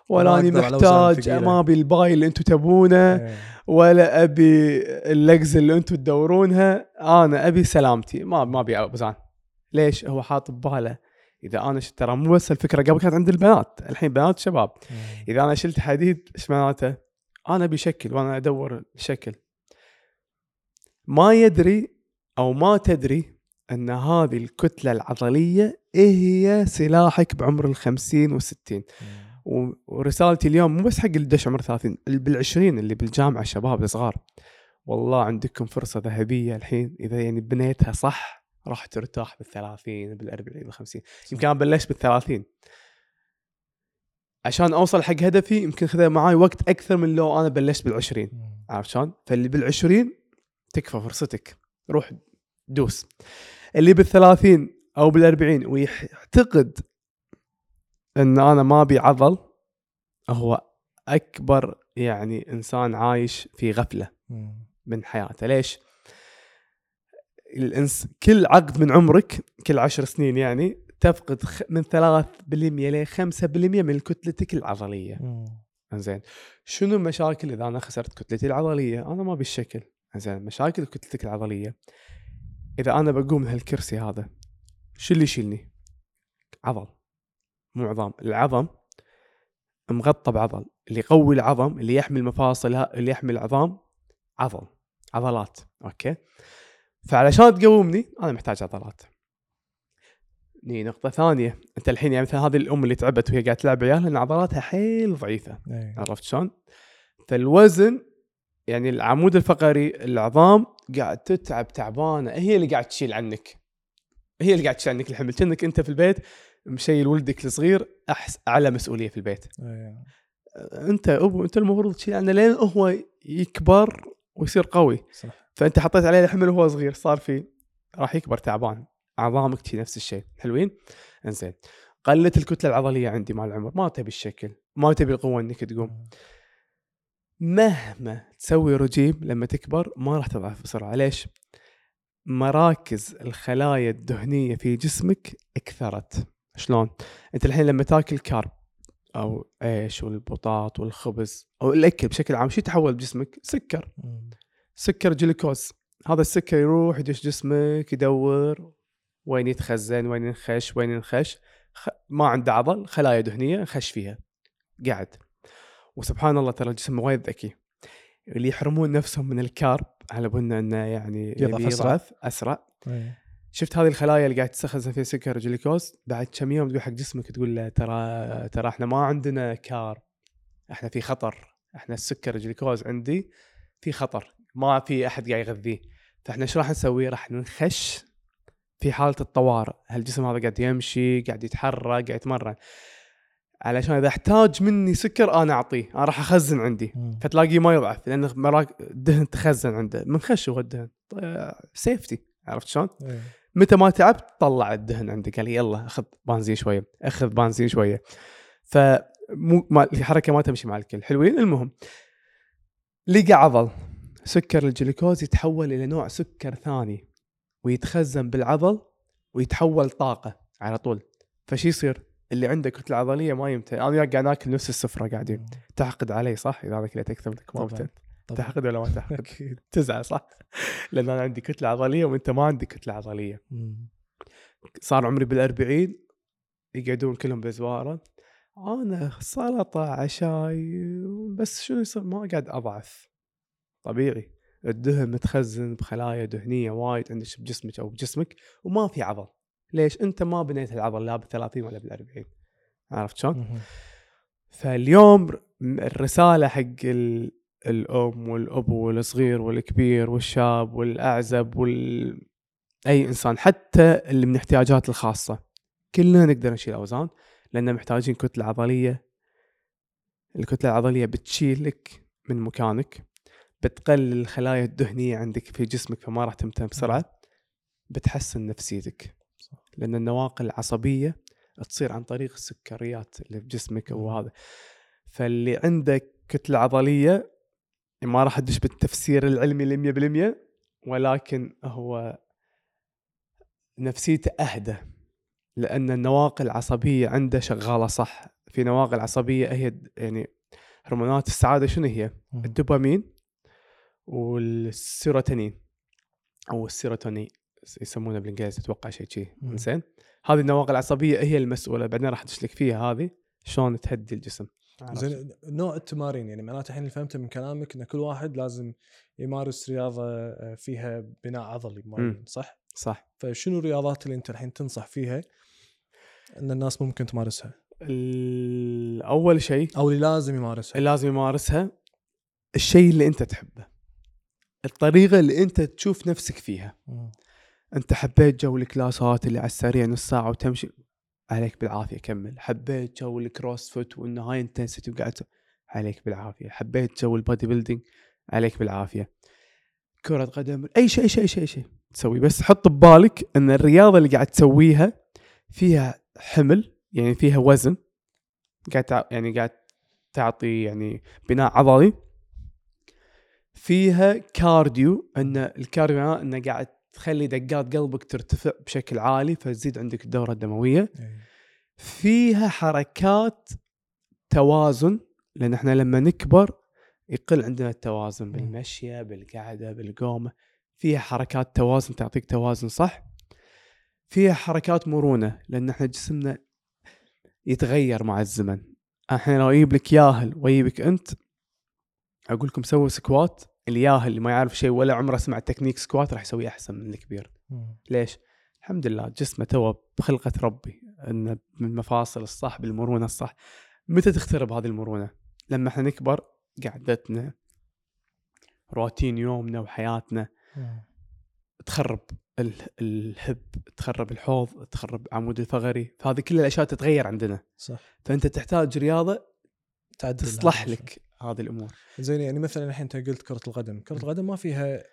ولا اني محتاج. ما أبي ال bi اللي أنتم تبونه. إيه. ولا أبي ال legs اللي أنتم تدورونها. أنا أبي سلامتي. ما ما أبي اوزان ليش؟ هو حاط بباله. إذا أنا ش... ترى مو بس الفكرة قبل كانت عند البنات. الحين بنات شباب. مم. إذا أنا شلت حديد إيش معناته؟ أنا ابي شكل وأنا أدور شكل ما يدري أو ما تدري أن هذه الكتلة العضلية إيه هي سلاحك بعمر الخمسين والستين. ورسالتي اليوم مو بس حق اللي دش عمر 30 اللي بالعشرين اللي بالجامعة الشباب الصغار والله عندكم فرصة ذهبية الحين إذا يعني بنيتها صح راح ترتاح بالثلاثين بالأربعين بالخمسين. يمكن أنا بلشت بالثلاثين. عشان أوصل حق هدفي يمكن خذ معاي وقت أكثر من لو أنا بلشت بالعشرين. عرفت شلون؟ فاللي بالعشرين تكفى فرصتك. روح دوس. اللي بالثلاثين أو بالأربعين ويعتقد إن أنا ما أبي عضل هو أكبر يعني إنسان عايش في غفلة. من حياته. ليش؟ الإنس كل عقد من عمرك كل عشر سنين يعني تفقد من 3% ل 5% من كتلتك العضلية. زين شنو المشاكل إذا أنا خسرت كتلتي العضلية؟ أنا ما بالشكل زين مشاكل كتلتك العضلية. إذا أنا بقوم من هالكرسي هذا شو اللي يشيلني؟ عضل مو عظام العظم مغطى بعضل. اللي يقوي العظم اللي يحمي المفاصل اللي يحمي العظام عضل عضلات. أوكي؟ فعلشان تقومني أنا محتاج عضلات. ني نقطة ثانية، أنت الحين يعني مثلا هذه الأم اللي تعبت وهي قاعدة تلعب عيالها لأن عضلاتها حيل ضعيفة، إيه. عرفت شلون؟ فالوزن يعني العمود الفقري العظام قاعد تتعب تعبانة. هي اللي قاعد تشيل عنك. هي اللي قاعد تشيل عنك الحمل. كأنك أنت في البيت مشيل ولدك الصغير أحس أعلى مسؤولية في البيت. إيه. أنت أبو أنت المفروض تشيل عنه لين هو يكبر ويصير قوي. صح. فأنت حطيت عليه الحمل وهو صغير صار في راح يكبر تعبان. تشي نفس الشيء. حلوين؟ إنزين. قلت الكتلة العضلية عندي مع العمر ما تبي الشكل ما تبي القوة إنك تقوم. مهما تسوي رجيم لما تكبر ما راح تضعف بسرعة. ليش؟ مراكز الخلايا الدهنية في جسمك اكثرت. شلون؟ انت الحين لما تاكل كارب أو عيش والبطاط والخبز أو الأكل بشكل عام شو يتحول بجسمك؟ سكر. سكر جلوكوز. هذا السكر يروح يدش جسمك يدور وين يتخزن وين ينخش وين ينخش. ما عنده عضل خلايا دهنية خش فيها. قاعد. وسبحان الله ترى الجسم وايد ذكي. اللي يحرمون نفسهم من الكارب على بنا إنه يعني يضعف. يضعف أسرع. إيه. شفت هذه الخلايا اللي قاعد تستخدم فيها سكر جلوكوز بعد كم يوم تقول حق جسمك تقول له ترى ترى إحنا ما عندنا كارب إحنا في خطر. إحنا السكر الجلوكوز عندي في خطر ما في أحد قاعد يغذيه. فإحنا إيش راح نسوي؟ راح نخش في حالة الطوارئ. هالجسم هذا قاعد يمشي قاعد يتحرك قاعد يتمرن. علشان إذا أحتاج مني سكر أنا أعطيه أنا راح أخزن عندي. مم. فتلاقيه ما يضعف لأن مراك الدهن تخزن عنده. من خش هو الدهن. سيفتي عرفت شلون؟ إيه. متى ما تعبت طلع الدهن عندك. قال يلا أخذ بنزين شوية. أخذ بنزين شوية. ف مو ما الحركة ما تمشي مع الكل. حلوين. المهم لقى عضل. سكر الجلوكوز يتحول إلى نوع سكر ثاني ويتخزن بالعضل ويتحول طاقة على طول. فشي يصير؟ اللي عنده كتله عضليه ما يمتى أنا قاعد ناكل نفس السفرة قاعدين. تحقد علي صح؟ إذا أنا كليت أكثر منك ما طبعاً. تحقد ولا ما تحقد تزعل صح؟ لأن أنا عندي كتله عضليه وأنت ما عندك كتله عضليه. صار عمري بالأربعين يقعدون كلهم بزواره أنا سلطة عشاي بس شنو يصير؟ ما قاعد أضعف. طبيعي. الدهن متخزن بخلايا دهنية وايد عندك بجسمك أو بجسمك وما في عضل. ليش انت ما بنيت العضل لا بال 30 ولا بال 40 عرفت شلون؟ فاليوم الرسالة حق ال- الأم والأب والصغير والكبير والشاب والأعزب وال أي إنسان حتى اللي من احتياجات الخاصة. كلنا نقدر نشيل أوزان لأن محتاجين كتلة عضلية. الكتلة العضلية بتشيلك من مكانك بتقلل الخلايا الدهنية عندك في جسمك فما راح تمتن بسرعة. بتحسن نفسيتك. لأن النواقل العصبية تصير عن طريق السكريات اللي في جسمك مم. وهذا فاللي عنده كتلة عضلية ما راح ادش بالتفسير العلمي ل 100% ولكن هو نفسيته أهدى. لأن النواقل العصبية عنده شغالة صح. في نواقل عصبية هي يعني هرمونات السعادة شنو هي؟ الدوبامين والسيروتونين أو السيروتونين. يسمونه بالإنجليزي أتوقع شيء شيء. زين هذه النواقل العصبية هي المسؤولة بعدين راح ادش لك فيها هذه شلون تهدي الجسم؟ زين نوع التمارين يعني معناته الحين اللي فهمته من كلامك إن كل واحد لازم يمارس رياضة آه، فيها بناء عضلي معين. صح؟ صح فشنو الرياضات اللي أنت الحين تنصح فيها إن الناس ممكن تمارسها أول شيء أو اللي لازم يمارسها اللي لازم يمارسها الشيء اللي أنت تحبه الطريقة اللي أنت تشوف نفسك فيها مم. أنت حبيت جو الكلاسات اللي على السريع نص ساعة وتمشي؟ عليك بالعافية كمل. حبيت جو ال CrossFit وانه high intensity وقاعد ت- عليك بالعافية. حبيت جو ال bodybuilding عليك بالعافية. كرة قدم أي شيء أي شيء أي شيء, شيء تسوي. بس حط ببالك إن الرياضة اللي قاعد تسويها فيها حمل يعني فيها وزن قاعد تع... يعني قاعد تعطي يعني بناء عضلي. فيها cardio إن ال cardio إنه قاعد تخلي دقات قلبك ترتفع بشكل عالي فتزيد عندك الدورة الدموية. إيه. فيها حركات توازن لأن إحنا لما نكبر يقل عندنا التوازن بالمشية بالقعدة بالقومة. فيها حركات توازن تعطيك توازن صح. فيها حركات مرونة لأن إحنا جسمنا يتغير مع الزمن. الحين لو أجيب لك ياهل وأجيبك أنت أقول لكم سووا squat. الياهل اللي ما يعرف شيء ولا عمره سمع technique squat راح يسويه أحسن من الكبير. ليش؟ الحمد لله جسمه تو بخلقة ربي انه من المفاصل الصح بالمرونة الصح متى تخترب هذه المرونة؟ لما إحنا نكبر قعدتنا روتين يومنا وحياتنا. تخرب ال- ال hip تخرب الحوض تخرب عمود الفقري فهذه كل الأشياء تتغير عندنا صح فأنت تحتاج رياضة تعدل تصلح لك هذه الأمور. زين يعني مثلا الحين أنت قلت كرة القدم. كرة القدم ما فيها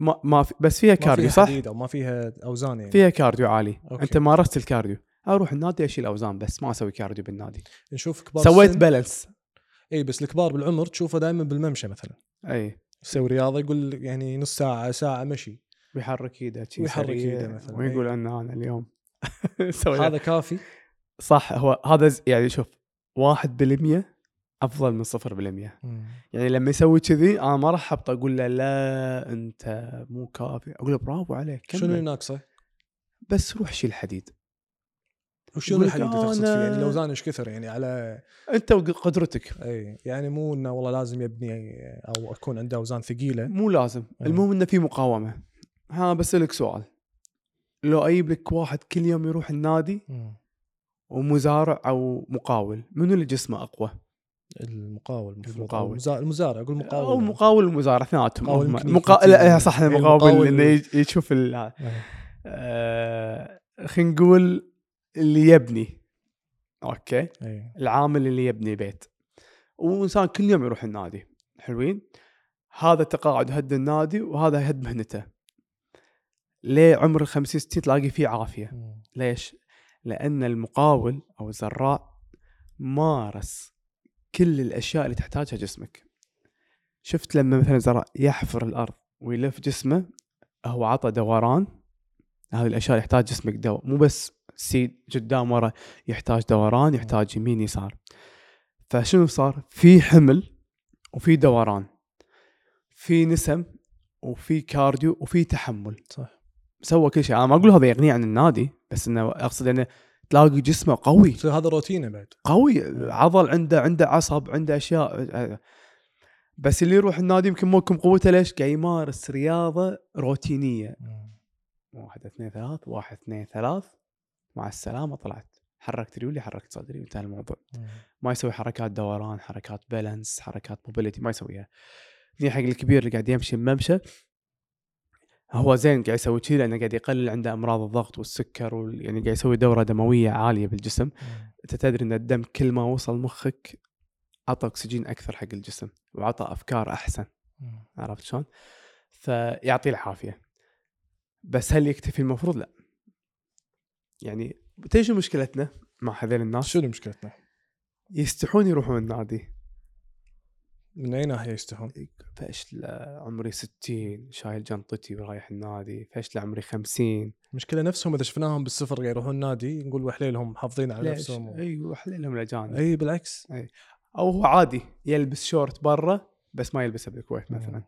ما ما في بس فيها ما cardio فيها صح؟ أو ما فيها أوزان يعني. فيها cardio عالي. okay. أنت مارست ال cardio. أروح النادي أشيل أوزان بس ما أسوي cardio بالنادي. نشوف كبار سويت balance إي بس الكبار بالعمر تشوفه دائما بالممشى مثلا. إي. يسوي رياضة يقول يعني نص ساعة ساعة مشي. ويحرك ايده ويحرك إيده مثلاً، ويقول أي. ان أنا اليوم هذا كافي. صح هو هذا يعني شوف 1% أفضل من 0% يعني لما يسوي كذي أنا ما راح احبط أقول له لا أنت مو كافي. أقول له برافو عليك كمل. شنو ناقصه؟ بس روح شيل حديد. وشنو الحديد اللي تقصد فيه؟ يعني الاوزان إيش كثر يعني على أنت وقدرتك إي يعني مو إنه والله لازم يبني أو أكون عنده أوزان ثقيلة. مو لازم. أي. المهم إنه في مقاومة. ها بسألك سؤال. لو أجيب لك واحد كل يوم يروح النادي ومزارع أو مقاول منو اللي جسمه أقوى؟ المقاول المقاول. المزارع, أقول مقاول. أو المقاول والمزارع اثنيناتهم مقاول مقا... لا صح المقاول المقاول- إنه يج- يشوف ال... آه... خلينا نقول اللي يبني. أوكي؟ أي. العامل اللي يبني بيت. وإنسان كل يوم يروح النادي. حلوين؟ هذا تقاعد هد النادي وهذا هد مهنته. ليه عمر ال 50 60 تلاقي فيه عافية؟ مم. ليش؟ لأن المقاول أو الزراع مارس كل الأشياء اللي تحتاجها جسمك. شفت لما مثلا زراع يحفر الأرض ويلف جسمه هو عطى دوران هذه الأشياء اللي يحتاج جسمك دو مو بس سيد قدام ورا يحتاج دوران يحتاج يمين يسار. فشنو صار؟ في حمل وفي دوران في نسم وفي cardio وفي تحمل. صح. سوى كل شيء. أنا ما أقول هذا يغني عن النادي بس إنه أقصد إنه تلاقي جسمه قوي. يصير هذا روتينه بعد. قوي عضل عنده عنده عصب عنده أشياء بس اللي يروح النادي يمكن مو قوته ليش؟ قاعد يمارس رياضة روتينية. واحد اثنين ثلاث واحد اثنين ثلاث. مع السلامة طلعت. حركت ريولي حركت صدري انتهى الموضوع. ما يسوي حركات دوران حركات بالانس حركات موبيليتي ما يسويها. هني حق الكبير اللي قاعد يمشي بممشى هو زين قاعد يسوي كذي لأنه قاعد يقلل عنده أمراض الضغط والسكر وال... يعني قاعد يسوي دورة دموية عالية بالجسم. أنت تدري إن الدم كل ما وصل مخك عطى أكسجين أكثر حق الجسم وعطى أفكار أحسن. عرفت شلون؟ فيعطيه العافية. بس هل يكتفي المفروض؟ لا. يعني تدري شو مشكلتنا مع هذول الناس؟ شنو مشكلتنا؟ يستحون يروحون النادي. من أي ناحية يستحون؟ فاشل عمري 60 شايل جنطتي ورايح النادي فاشل عمري 50 المشكلة نفسهم إذا شفناهم بالسفر يروحون النادي نقول وحليلهم محافظين على ليش؟ نفسهم و... أيوه حللهم الاجانب إي بالعكس أو هو عادي يلبس شورت برا بس ما يلبسه بالكويت مثلا.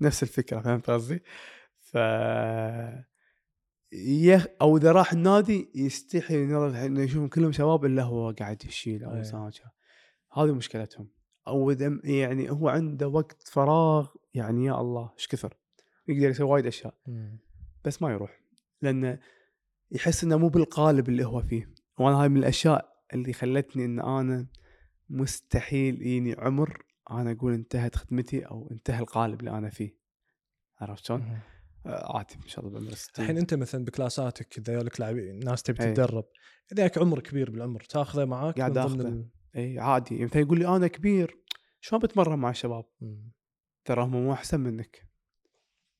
نفس الفكرة فهمت قصدي؟ ف يخ... أو إذا راح النادي يستحي إنه يشوفهم كلهم شباب إلا هو قاعد يشيل. اوزان هذه مشكلتهم أو إذا يعني هو عنده وقت فراغ يعني يا الله إيش كثر؟ يقدر يسوي وايد أشياء. بس ما يروح لأنه يحس إنه مو بالقالب اللي هو فيه. وأنا هاي من الأشياء اللي خلتني إن أنا مستحيل يجيني عمر أنا أقول انتهت خدمتي أو انتهى القالب اللي أنا فيه. عرفت شلون؟ آه، عادي إن شاء الله بعمر 60 الحين أنت مثلا بكلاساتك اذا لك لاعبين ناس تبي أي. تتدرب إذا عمر كبير بالعمر تاخذه معاك قاعد. ال- إي عادي مثلا يقول لي أنا كبير شلون بتمرن مع الشباب؟ مم. ترى هم مو أحسن منك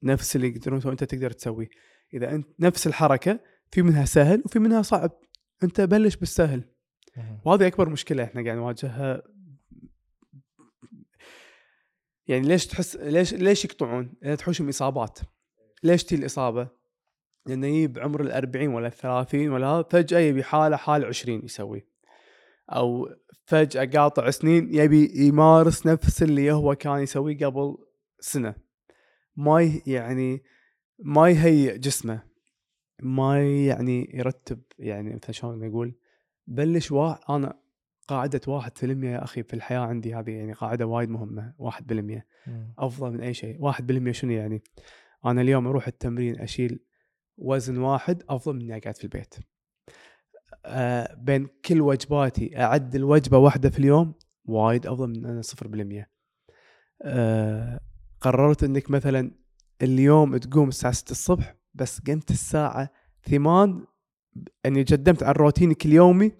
نفس اللي يقدرون أنت تقدر تسويه إذا أنت نفس الحركة في منها سهل وفي منها صعب أنت بلش بالسهل. وهذه أكبر مشكلة إحنا قاعد نواجهها يعني ليش تحس ليش ليش يقطعون؟ لأن تحوشهم إصابات ليش تي الإصابة؟ لأنه يجيب عمر ال 40 ولا ال 30 ولا فجأة يبي حالة حال 20 يسوي أو فجأة قاطع سنين يبي يمارس نفس اللي هو كان يسويه قبل سنة. ما يعني ما يهيئ جسمه. ما يعني يرتب يعني مثلا شلون نقول بلش واحد أنا قاعدة واحد في المية يا أخي في الحياة عندي هذه يعني قاعدة وايد مهمة واحد بالمية. أفضل من أي شيء. واحد بالمية شنو يعني؟ أنا اليوم أروح التمرين أشيل وزن واحد أفضل من إني أقعد في البيت. بين كل وجباتي أعدل وجبة واحدة في اليوم وايد أفضل من صفر بالمية. آه قررت إنك مثلا اليوم تقوم الساعة 6 الصبح بس قمت الساعة 8 اني قدمت عن روتينك اليومي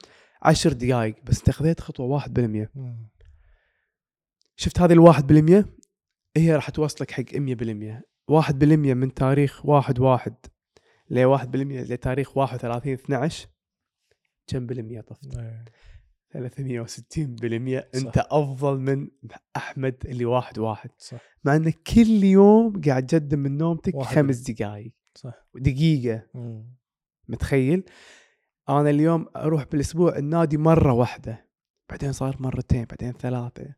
عشر دقائق بس انت خذيت خطوة واحد بالمية. مم. شفت هذه الواحد بالمية؟ هي راح توصلك حق 100 بالمية. واحد بالمية من تاريخ واحد واحد ل واحد بالمية لتاريخ واحد وثلاثين 12 كم بالمية طفت؟ إيه. 360 بالمية. صح. أنت أفضل من أحمد اللي واحد واحد. صح. مع إنك كل يوم قاعد تقدم من نومتك واحد خمس دقائق صح. دقيقة مم. متخيل؟ أنا اليوم أروح بالأسبوع النادي مرة واحدة بعدين صار مرتين بعدين ثلاثة.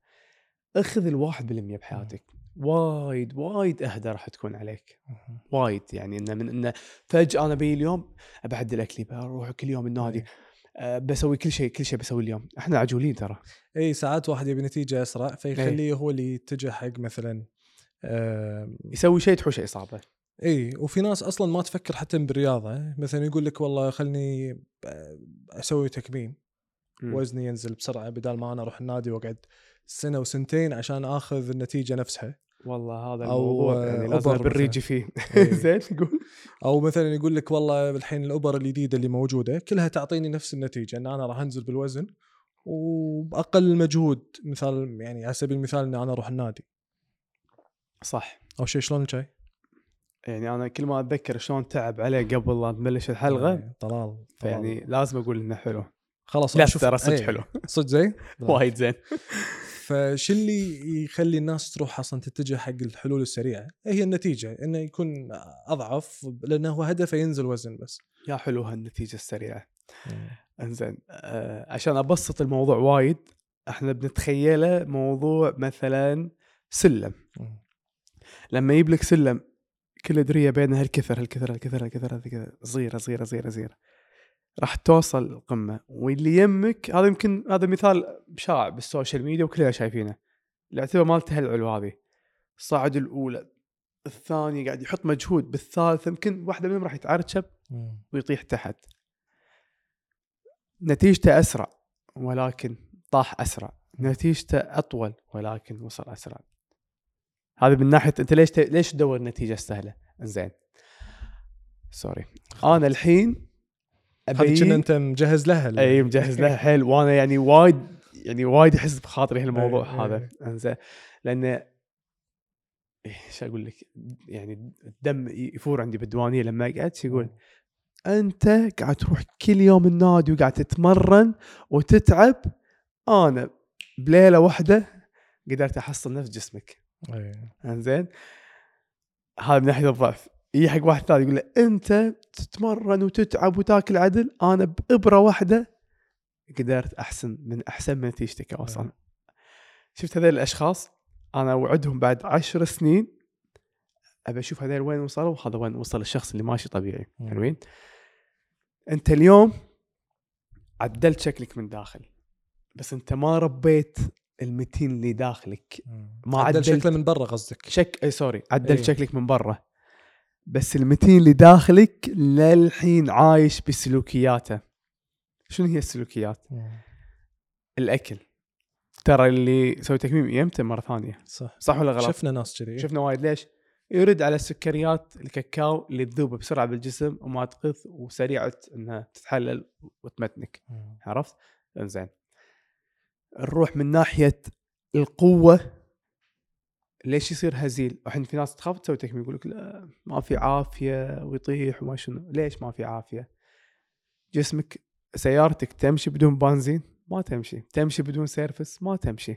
أخذ الواحد بالمية بحياتك. وايد وايد أهدى راح تكون عليك. مم. وايد يعني إنه من إنه فجأة أنا بي اليوم ابعدل اكلي بروح كل يوم النادي إيه. أه بسوي كل شيء كل شيء بسوي اليوم. إحنا عجولين ترى. إي ساعات واحد يبي نتيجة أسرع فيخليه هو اللي يتجه حق مثلا آم، يسوي شيء تحوشه إصابة. إي وفي ناس أصلا ما تفكر حتى بالرياضة. مثلا يقول لك والله خلني آه، أسوي تكميم. مم. وزني ينزل بسرعة بدال ما أنا أروح النادي وأقعد سنة وسنتين عشان آخذ النتيجة نفسها. والله هذا الموضوع آه، يعني لازم أوبر بالريجي فيه. زين قول. أو مثلا يقول لك والله الحين الأوبر الجديدة اللي موجودة كلها تعطيني نفس النتيجة إن أنا راح أنزل بالوزن وبأقل مجهود مثال يعني على سبيل المثال اني أنا أروح النادي. صح. أو شيء شلون الشاي؟ يعني أنا كل ما أتذكر شلون تعب عليه قبل لا تبلش الحلقة يعني طلال فيعني طلال. لازم أقول إنه حلو. خلاص لا ترى صدق إيه، حلو. صدق زين؟ وايد زين. فشو اللي يخلي الناس تروح أصلا تتجه حق الحلول السريعة؟ هي النتيجة إنه يكون أضعف لأنه هو هدفه ينزل وزن بس. يا حلو هالنتيجة السريعة. إنزين آه عشان أبسط الموضوع وايد إحنا بنتخيله موضوع مثلا سلم. لما يجيب لك سلم كل دريه بينها هالكثر هالكثر هالكثر هالكثر هالكثر صغيرة صغيرة صغيرة صغيرة. راح توصل القمة. واللي يمك هذا يمكن هذا مثال شائع بالسوشيال ميديا وكلنا شايفينه. الاعتبار مالته هالعلو هذه. صعد الأولى الثانية قاعد يحط مجهود بالثالثة يمكن واحدة منهم راح يتعرشب ويطيح تحت. نتيجته أسرع ولكن طاح أسرع. نتيجته أطول ولكن وصل أسرع. هذا من ناحية أنت ليش ت... ليش تدور النتيجه السهله إنزين. سوري أنا الحين هذه كنا أنت مجهز لها اي مجهز لها. حيل. وأنا يعني وايد يعني وايد يحس بخاطري هالموضوع إيه، هذا. إيه. إنزين. لأن إيش أقول لك؟ يعني الدم يفور عندي بالديوانية لما اقعد يقول؟ أنت قاعد تروح كل يوم النادي وقاعد تتمرن وتتعب. أنا بليلة واحدة قدرت أحصل نفس جسمك. إيه. إنزين. هذا من ناحية الضعف. يجي حق واحد ثاني يقول له أنت تتمرن وتتعب وتاكل عدل أنا بإبرة واحدة قدرت أحسن من أحسن من نتيجتك اوصل نعم. شفت هذول الأشخاص؟ أنا أوعدهم بعد عشر سنين أبي أشوف هذول وين وصلوا وهذا وين وصل الشخص اللي ماشي طبيعي. مم. حلوين؟ أنت اليوم عدلت شكلك من داخل بس أنت ما ربيت المتين اللي داخلك. ما عدل عدلت- شكله من برا قصدك. شك اي sorry. عدلت إيه. شكلك من برا. بس المتين اللي داخلك للحين عايش بسلوكياته. شنو هي السلوكيات؟ الأكل. ترى اللي سوي تكميم يمتى مرة ثانية. صح. صح ولا غلط؟ شفنا ناس كذي. شفنا وايد. ليش؟ يرد على السكريات الكاكاو اللي تذوب بسرعة بالجسم وما تقث وسريعة إنها تتحلل وتمتنك. مم. عرفت؟ إنزين. نروح من ناحية القوة. ليش يصير هزيل؟ الحين في ناس تخاف تسوي تكميم يقول لك لا ما في عافية ويطيح وما شنو، ليش ما في عافية؟ جسمك سيارتك تمشي بدون بنزين؟ ما تمشي، تمشي بدون service؟ ما تمشي.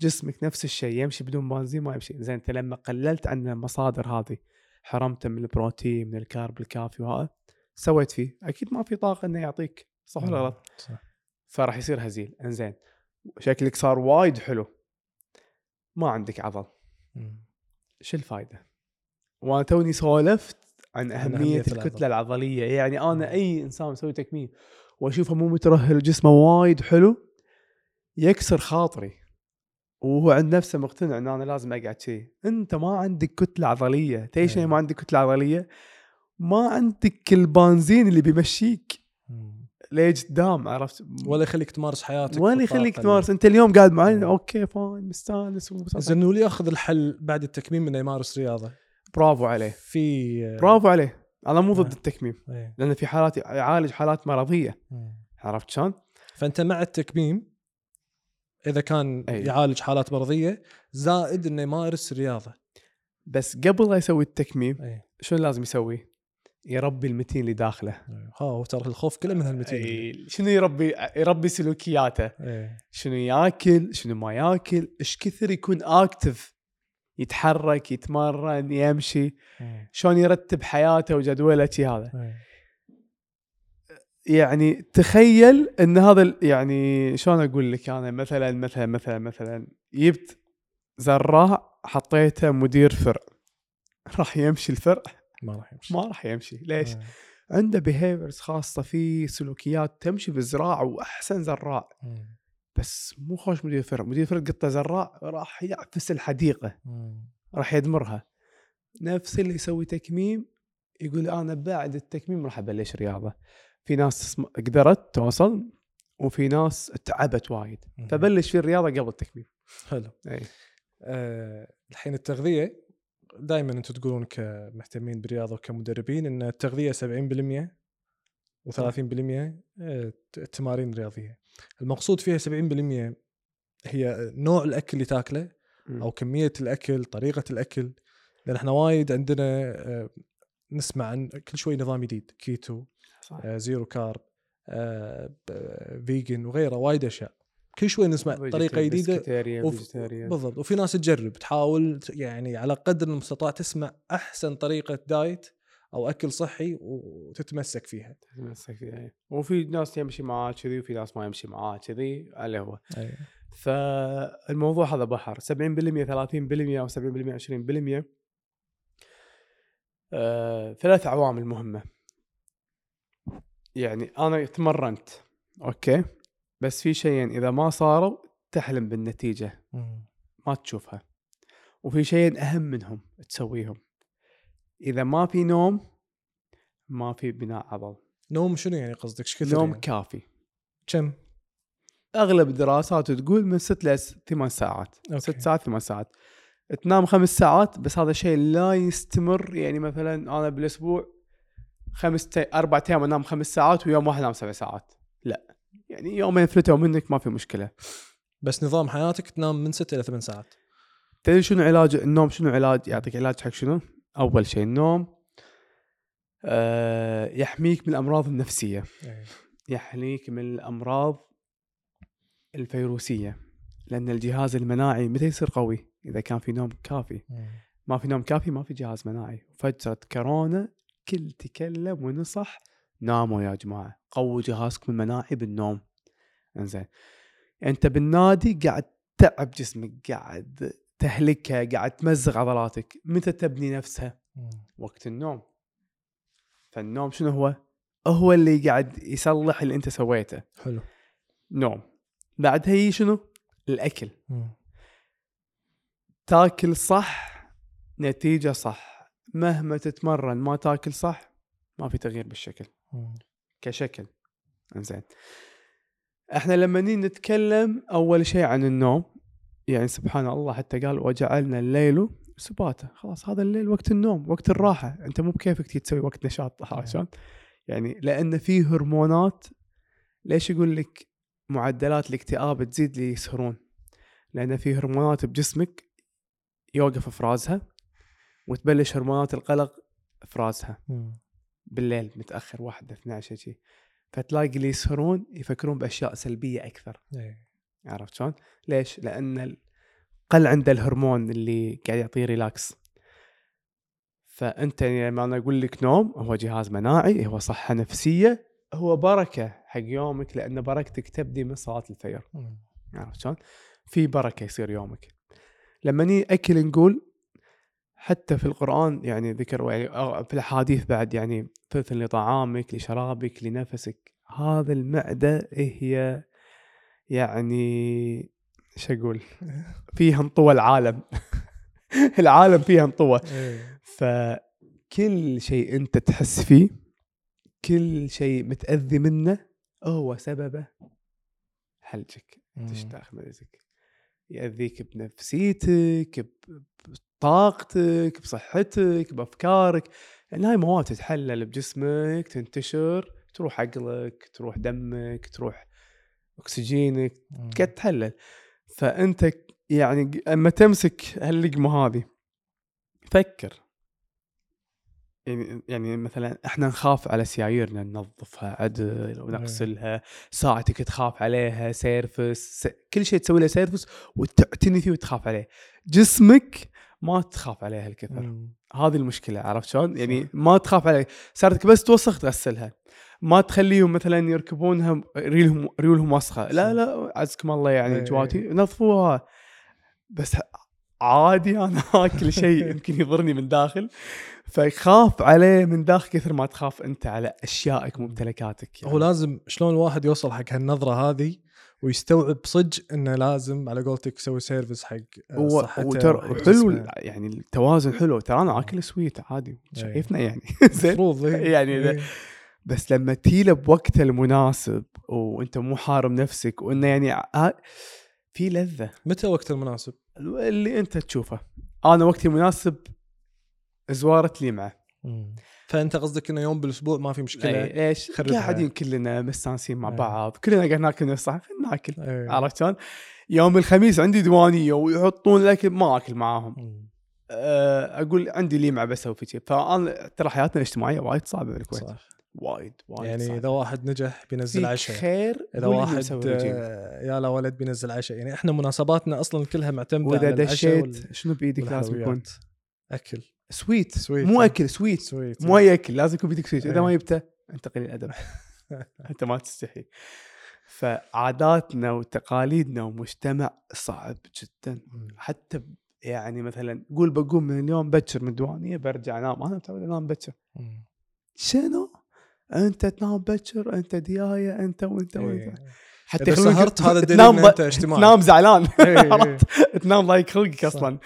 جسمك نفس الشيء يمشي بدون بنزين ما يمشي، زين انت لما قللت عن المصادر هذه حرمته من البروتين من ال carb الكافي وهذا سويت فيه، أكيد ما في طاقة إنه يعطيك، صح ولا. غلط؟ صح فراح يصير هزيل إنزين شكلك صار وايد حلو ما عندك عضل. شو الفائده وأنا توني سولفت عن أهمية. الكتلة العضلية يعني. أنا أي إنسان مسوي تكميم وأشوفه مو مترهل وجسمه وايد حلو يكسر خاطري وهو عند نفسه مقتنع ان أنا لازم أقعد شيء أنت ما عندك كتلة عضلية تيش إيه. ما عندك كتلة عضلية ما عندك البنزين اللي بيمشيك مم. لقدام عرفت ولا يخليك تمارس حياتك ولا يخليك تمارس أنت اليوم قاعد معي. okay fine مستانس. زين انه ياخذ الحل بعد التكميم إنه يمارس رياضة برافو عليه في برافو عليه أنا مو ضد آه. التكميم إيه. لأن في حالات يعالج حالات مرضية. عرفت شلون؟ فأنت مع التكميم إذا كان أي. يعالج حالات مرضية زائد إنه يمارس رياضة بس قبل لا يسوي التكميم اي شو لازم يسوي؟ يربي المتين اللي داخله. ها هو ترى الخوف كله من هالمتين أي، شنو يربي يربي سلوكياته؟ إيه. شنو ياكل شنو ما ياكل إيش كثر يكون اكتف يتحرك يتمرن يمشي مم. شلون يرتب حياته وجدوله شي هذا. إيه. يعني تخيل إن هذا ال- يعني شلون أقول لك أنا مثلا مثلا مثلا مثلا جبت زراع حطيته مدير فرع. راح يمشي الفرع. ما راح يمشي. ما راح يمشي. ليش؟ إيه. عنده بيهيفيرز خاصة فيه سلوكيات تمشي بالزراعة وأحسن زراع مم. بس مو خوش مدير فرق. مدير فرق قطة زراع راح يعفس الحديقة. راح يدمرها. نفس اللي يسوي تكميم يقول أنا بعد التكميم راح أبلش رياضة. في ناس قدرت توصل وفي ناس تعبت وايد. فبلش في الرياضة قبل التكميم. حلو. اي آه، الحين التغذية دائما أنتم تقولون كمهتمين بالرياضة وكمدربين إن التغذية 70% و30% آه، التمارين الرياضيه المقصود فيها 70% هي نوع الأكل اللي تاكله أو كمية الأكل طريقة الأكل. لأن إحنا وايد عندنا آه، نسمع عن كل شوي نظام جديد كيتو صح. آه، zero carb آه، vegan وغيره وايد أشياء. كل شوي نسمع طريقة جديدة. وف-. بالضبط. وفي ناس تجرب تحاول يعني على قدر المستطاع تسمع أحسن طريقة diet أو أكل صحي وتتمسك فيها. تتمسك فيها إيه. وفي ناس يمشي معاه كذي وفي ناس ما يمشي معاه كذي عليه هو أيوة. فالموضوع هذا بحر. 70% 30% أو 70% 20% آه، ثلاث عوامل مهمة. يعني أنا تمرنت okay? بس في شيئين إذا ما صاروا تحلم بالنتيجة. ما تشوفها. وفي شيئين أهم منهم تسويهم. إذا ما في نوم ما في بناء عضل. نوم شنو يعني قصدك؟ إيش كثر نوم يعني؟ كافي. كم؟ أغلب الدراسات تقول من 6 ل 8 ساعات. okay. 6 ساعات 8 ساعات. تنام خمس ساعات بس هذا شيء لا يستمر. يعني مثلا أنا بالأسبوع خمس تي... أربع أيام أنام خمس ساعات ويوم واحد أنام سبع ساعات. لا. يعني يومين فلتوا منك ما في مشكلة. بس نظام حياتك تنام من 6 إلى 8 ساعات. تدري شنو علاج؟ النوم شنو علاج؟ يعطيك علاج حق شنو؟ أول شيء النوم آه يحميك من الأمراض النفسية. أيوة. يحميك من الأمراض الفيروسية. لأن الجهاز المناعي متى يصير قوي؟ إذا كان في نوم كافي. ما في نوم كافي ما في جهاز مناعي. فترة كورونا كل تكلم ونصح ناموا يا جماعة قووا جهازكم المناعي بالنوم. إنزين. أنت بالنادي قاعد تعب جسمك قاعد تهلكها قاعد تمزق عضلاتك. متى تبني نفسها؟ وقت النوم. فالنوم شنو هو؟ هو اللي قاعد يصلح اللي أنت سويته. حلو. نوم. بعدها هي شنو؟ الأكل. تاكل صح نتيجة صح. مهما تتمرن ما تاكل صح ما في تغيير بالشكل. كشكل. إنزين. إحنا لما نيجي نتكلم أول شيء عن النوم يعني سبحان الله حتى قال وجعلنا الليل سباتا. خلاص هذا الليل وقت النوم وقت الراحة. أنت مو بكيفك تسوي وقت نشاط شلون؟ يعني لأن في هرمونات ليش يقول لك معدلات الاكتئاب تزيد اللي يسهرون؟ لأن في هرمونات بجسمك يوقف افرازها وتبلش هرمونات القلق افرازها بالليل متأخر واحدة 12 شيء فتلاقي اللي يسهرون يفكرون بأشياء سلبية أكثر أيوة. عرفت شلون؟ ليش؟ لأن قل عنده الهرمون اللي قاعد يعطيه ريلاكس فأنت لما أنا أقول لك نوم هو جهاز مناعي هو صحة نفسية هو بركة حق يومك لأن بركتك تبدي من صلاة الفجر عرفت شلون؟ في بركة يصير يومك. لما ني أكل نقول حتى في القرآن يعني ذكر يعني في الأحاديث بعد يعني ثلث لطعامك لشرابك لنفسك. هذا المعدة هي؟ يعني إيش أقول؟ فيها انطوى العالم. العالم فيها انطوى. أيوة. فكل شيء أنت تحس فيه كل شيء متأذي منه هو سببه حلجك. تشتاخ مزك يأذيك بنفسيتك بطاقتك بصحتك بأفكارك. لأن هاي مواد تتحلل بجسمك تنتشر تروح عقلك تروح دمك تروح أكسجينك قاعد تحلل فأنت يعني أما تمسك هاللقمة هذه فكر. يعني يعني مثلا إحنا نخاف على سيايرنا ننظفها عدل ونغسلها ساعتك تخاف عليها service. كل شيء تسوي له service وتعتني فيه وتخاف عليه. جسمك ما تخاف عليه هالكثر هذه المشكلة عرفت شلون؟ يعني. ما تخاف عليه سيارتك بس توسخ تغسلها ما تخليهم مثلا يركبونها ريلهم ريولهم وسخه لا. لا عزكم الله يعني إيه. جواتي نظفوها بس عادي أنا آكل شيء يمكن يضرني من داخل فيخاف عليه من داخل كثر ما تخاف أنت على أشيائك وممتلكاتك يعني. هو لازم شلون الواحد يوصل حق هالنظرة هذه ويستوعب صدق إنه لازم على قولتك يسوي service حق آه، صحته وتر... جسمه. يعني التوازن حلو ترى أنا أكل sweet عادي شايفنا يعني المفروض إيه. يعني إيه. بس لما تيله بوقته المناسب وأنت مو حارم نفسك وإنه يعني في لذة متى وقت المناسب؟ اللي أنت تشوفه أنا وقتي مناسب زواره لي معه فأنت قصدك إنه يوم بالأسبوع ما في مشكلة أي، ليش؟ قاعدين كلنا مستانسين مع أي. بعض كلنا قاعد ناكل نفس الصحن خلينا ناكل إيه. عرفت شلون؟ يوم الخميس عندي ديوانية ويحطون الأكل ما أكل معاهم. أه، أقول عندي لي مع بسوي في شيء فأنا ترى حياتنا الاجتماعية وايد صعبة بالكويت صح وايد وايد يعني صعبة. إذا واحد نجح بينزل عشاء خير إذا واحد. آه، يا لا ولد بينزل عشاء يعني إحنا مناسباتنا أصلا كلها معتمدة وإذا على العشاء دشيت شنو بإيدك لازم يكون. أكل sweet sweet، مو. أكل sweet sweet مو أي أكل لازم يكون بيدك sweet إذا إيه. ما جبته انت قليل ادب أنت ما تستحي فعاداتنا وتقاليدنا ومجتمع صعب جدا. حتى يعني مثلا قول بقوم من اليوم بكر من الديوانيه برجع أنام أنا متعود أنام بكر. شنو؟ أنت تنام بكر أنت دياية أنت وأنت وأنت إيه. حتى إذا سهرت هذا دليل تنام إن ب- أنت اجتماعي تنام زعلان إيه،؟ تنام ضايق خلقك أصلا.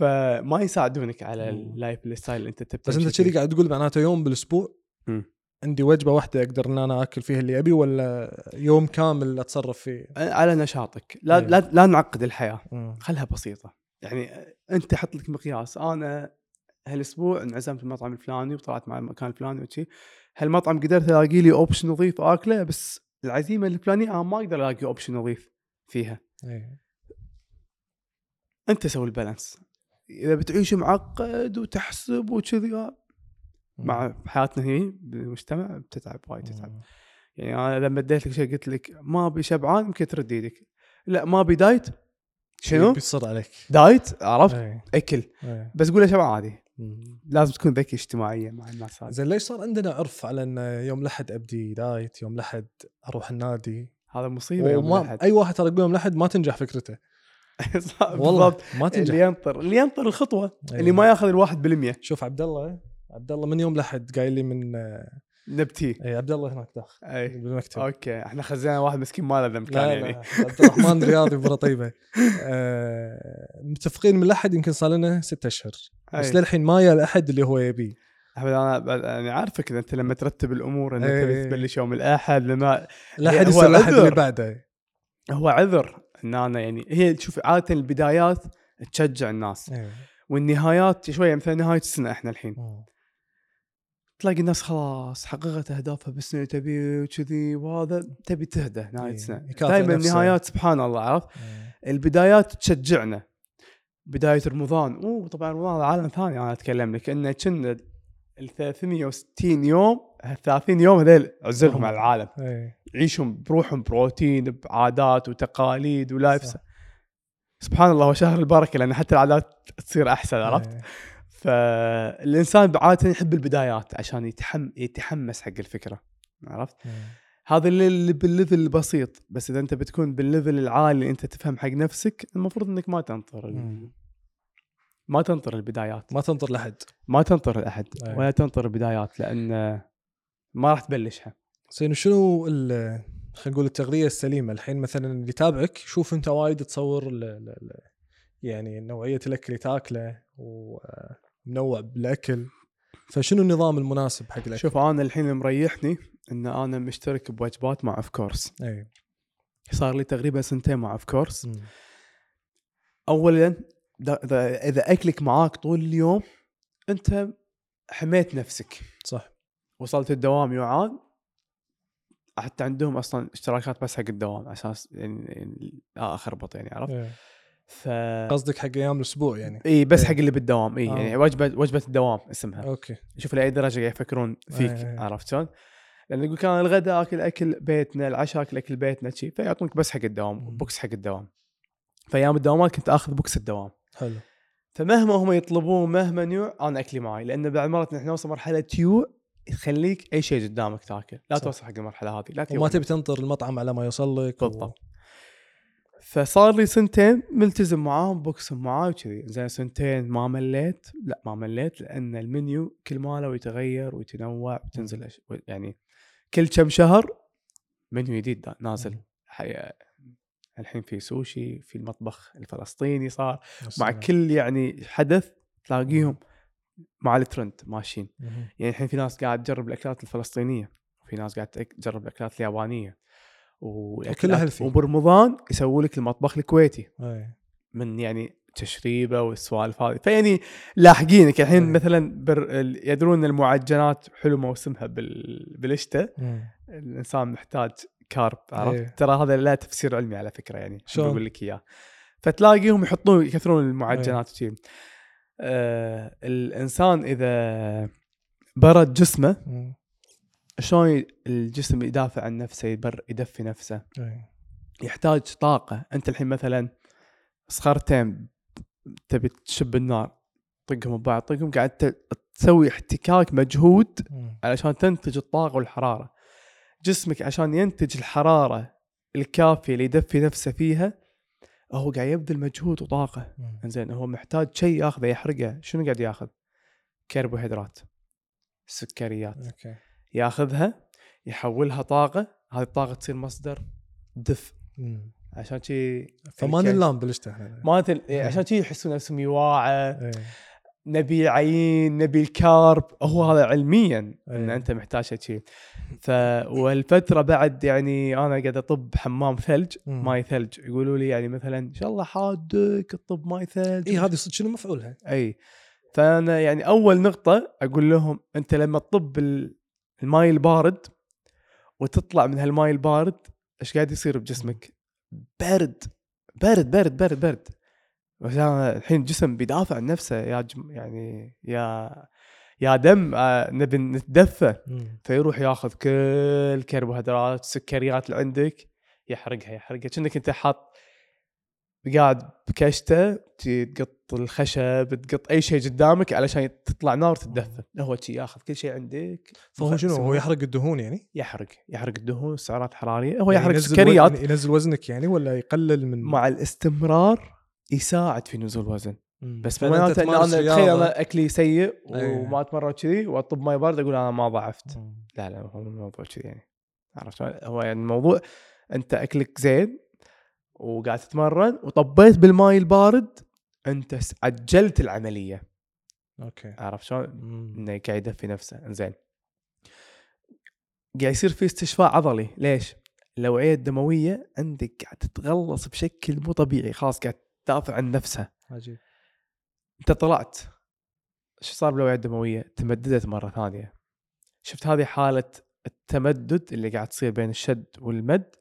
فما يساعدونك على. اللايف اللي انت تبي بس انت كذي قاعد تقول معناته يوم بالأسبوع مم. عندي وجبة واحدة أقدر إن أنا آكل فيها اللي أبي ولا يوم كامل أتصرف فيه على نشاطك لا إيه. لا لا نعقد الحياة. خلها بسيطة يعني أنت حط لك مقياس أنا هالأسبوع انعزمت في المطعم الفلاني وطلعت مع المكان الفلاني وشي هالمطعم قدرت ألاقي لي option نظيف آكله بس العزيمة الفلانية أنا ما أقدر ألاقي option نظيف فيها إيه. أنت سوي ال balance إذا بتعيش معقد وتحسب وكذي آه، مع حياتنا هي بالمجتمع بتتعب وايد تتعب. يعني أنا لما مديت لك شيء قلت لك ما أبي شبعان يمكن ترد إيدك لا ما أبي diet شنو؟ بيصر عليك diet عرفت؟ إيه. أكل إيه. بس قول شبعان عادي. لازم تكون ذكي اجتماعيا مع الناس هذه زين ليش صار عندنا عرف على ان يوم الأحد أبدي diet يوم الأحد أروح النادي هذا مصيبة يوم وما الأحد. أي واحد ترى يقول يوم الأحد ما تنجح فكرته والله بالضبط. ما تنجح. اللي ينطر اللي ينطر الخطوة إيه. اللي ما ياخذ الواحد بالمية. شوف عبد الله عبد الله من يوم الاحد قايل لي من نبتي. أي عبد الله هناك داخل أي. بالمكتب. أوكي إحنا خزينا واحد مسكين ما له ذنب كان يعني. لا عبد الرحمن رياضي برا طيبة. آه متفقين من الاحد يمكن صار لنا ستة أشهر. بس. للحين ما يا الاحد اللي هو يبيه أحمد أنا أنا عارفك اذا أنت لما ترتب الأمور انك. تبي تبلش يوم الأحد لما الاحد يصير الأحد اللي. بعده. هو عذر. إن أنا يعني هي شوف عادة البدايات تشجع الناس إيه. والنهايات شوية مثلا نهاية السنة إحنا الحين مم. تلاقي الناس خلاص حققت أهدافها بالسنه اللي تبي وكذي وهذا تبي تهدى نهاية إيه، السنة دائما. النهايات سبحان الله عرفت إيه. البدايات تشجعنا بداية رمضان أوه طبعا رمضان هذا عالم ثاني أنا أتكلم لك انه كنا ال 360 يوم ال 30 يوم هذيل عزلهم على العالم إيه. يعيشون بروحهم بروتين بعادات وتقاليد ولايف صح. سبحان الله هو شهر البركة لأن حتى العادات تصير أحسن عرفت إيه. فالإنسان عاده يحب البدايات عشان يتحم يتحمس حق الفكرة عرفت إيه. هذا اللي اللي بال level البسيط بس إذا أنت بتكون بال level العالي أنت تفهم حق نفسك المفروض إنك ما تنطر ال- مم. ما تنطر البدايات ما تنطر لحد ما تنطر الاحد أي. ولا تنطر البدايات لأن ما راح تبلشها زين شنو خلينا نقول التغذية السليمة؟ الحين مثلا اللي يتابعك شوف أنت وايد تصور ال- ال- ال- يعني نوعية الأكل اللي تاكله ومنوع بالأكل. فشنو النظام المناسب حق الأكل؟ شوف أنا الحين اللي مريحني إن أنا مشترك بوجبات مع Of Course أي. صار لي تقريبا سنتين مع Of Course. اولا دا- دا- إذا أكلك معاك طول اليوم أنت حميت نفسك. صح. وصلت الدوام يوعان حتى عندهم أصلا اشتراكات بس حق الدوام على أساس يعني, يعني لا اخربط يعني عرفت إيه. ف قصدك حق أيام الأسبوع يعني إي بس إيه. حق اللي بالدوام إي آه. يعني وجبة وجبة الدوام اسمها okay شوف لأي درجة قاعد يفكرون فيك إيه. عرفت شلون؟ لأن يقول كان الغداء آكل أكل بيتنا العشاء آكل أكل بيتنا شي فيعطونك بس حق الدوام. box حق الدوام فأيام الدوامات كنت آخذ box الدوام حلو فمهما هم يطلبون مهما نوع أنا أكلي معي لأن بعد مرات إحنا نوصل مرحلة يوع تخليك أي شيء قدامك تاكل لا صح. توصل حق المرحلة هذه لا وما. تبي تنطر المطعم على ما يوصل لك بالضبط فصار لي سنتين ملتزم معاهم بوكسم معاي وكذي زين سنتين ما مليت لا ما مليت لأن المنيو كل ماله يتغير ويتنوع وتنزل أش... يعني كل كم شهر منيو جديد نازل. حي... الحين في سوشي في المطبخ الفلسطيني صار مع. كل يعني حدث تلاقيهم مع الترند ماشيين. يعني الحين في ناس قاعد تجرب الأكلات الفلسطينية وفي ناس قاعد تجرب الأكلات اليابانية وكلها healthy. وبرمضان يسووا لك المطبخ الكويتي إيه. من يعني تشريبة والسوالف هذه فيعني لاحقينك الحين إيه. مثلاً بر... يدرون ان المعجنات حلو موسمها بال... بالشتاء. الإنسان محتاج كارب عرفت. ترى هذا لا تفسير علمي على فكرة يعني شلون؟ بقول لك إياه فتلاقيهم يحطون يكثرون المعجنات وشي آه الإنسان إذا برد جسمه. شلون الجسم يدافع عن نفسه يبر يدفي نفسه إيه. يحتاج طاقة أنت الحين مثلا صخرتين تبي تشب النار طقهم ببعض طقهم قاعد تسوي احتكاك مجهود. علشان تنتج الطاقة والحرارة جسمك عشان ينتج الحرارة الكافية اللي يدفي نفسه فيها هو قاعد يبذل مجهود وطاقة. إنزين هو محتاج شيء ياخذه يحرقه. شنو قاعد ياخذ؟ كربوهيدرات سكريات. okay. ياخذها يحولها طاقة. هذه الطاقة تصير مصدر دفء مم. عشان شي فما الكيس- نلام إحنا. ما مثل إيه، عشان شي يحسون نفسهم يواعه. إيه. نبي عين نبي ال carb هو هذا علميا إن إيه. أنت محتاج شيء ف والفترة بعد يعني أنا قاعد أطب حمام ثلج مم. ماي ثلج يقولوا لي يعني مثلا إن شاء الله حادك تطب ماي ثلج اي هذه صدق شنو مفعولها؟ إي فأنا يعني أول نقطة أقول لهم أنت لما تطب ال- الماي البارد وتطلع من هالماي البارد إيش قاعد يصير بجسمك؟ برد برد برد برد برد بس أنا الحين الجسم بيدافع عن نفسه يا جم يعني يا يا دم آه، نبي نتدفى. فيروح ياخذ كل الكربوهيدرات السكريات اللي عندك يحرقها يحرقها. كأنك أنت حاط قاعد بكشته تقط الخشب تقط أي شيء قدامك علشان تطلع نار تتدفى. هو شي ياخذ كل شيء عندك. فهو شنو؟ هو. يحرق الدهون يعني؟ يحرق يحرق الدهون السعرات الحراريه هو يعني يحرق السكريات ينزل وزنك يعني ولا يقلل من مع الاستمرار. يساعد في نزول وزن مم. بس معناته إن أنا تخيل أنا أكلي سيء أيه. وما أتمرن كذي وأطب ماي بارد أقول أنا ما ضعفت مم. لا لا هو مو الموضوع كذي يعني عرفت؟ هو يعني الموضوع أنت أكلك زين وقاعد تتمرن وطبيت بالماي البارد أنت عجلت العملية okay عرفت شلون؟ إنه قاعد يدفي نفسه إنزين قاعد يصير في استشفاء عضلي ليش؟ الأوعية الدموية عندك قاعد تتغلص بشكل مو طبيعي خلاص قاعد تدافع عن نفسها. عجيب. انت طلعت. إيش صار بالاوعيه الدموية؟ تمددت مرة ثانية. شفت هذه حالة التمدد اللي قاعد تصير بين الشد والمد؟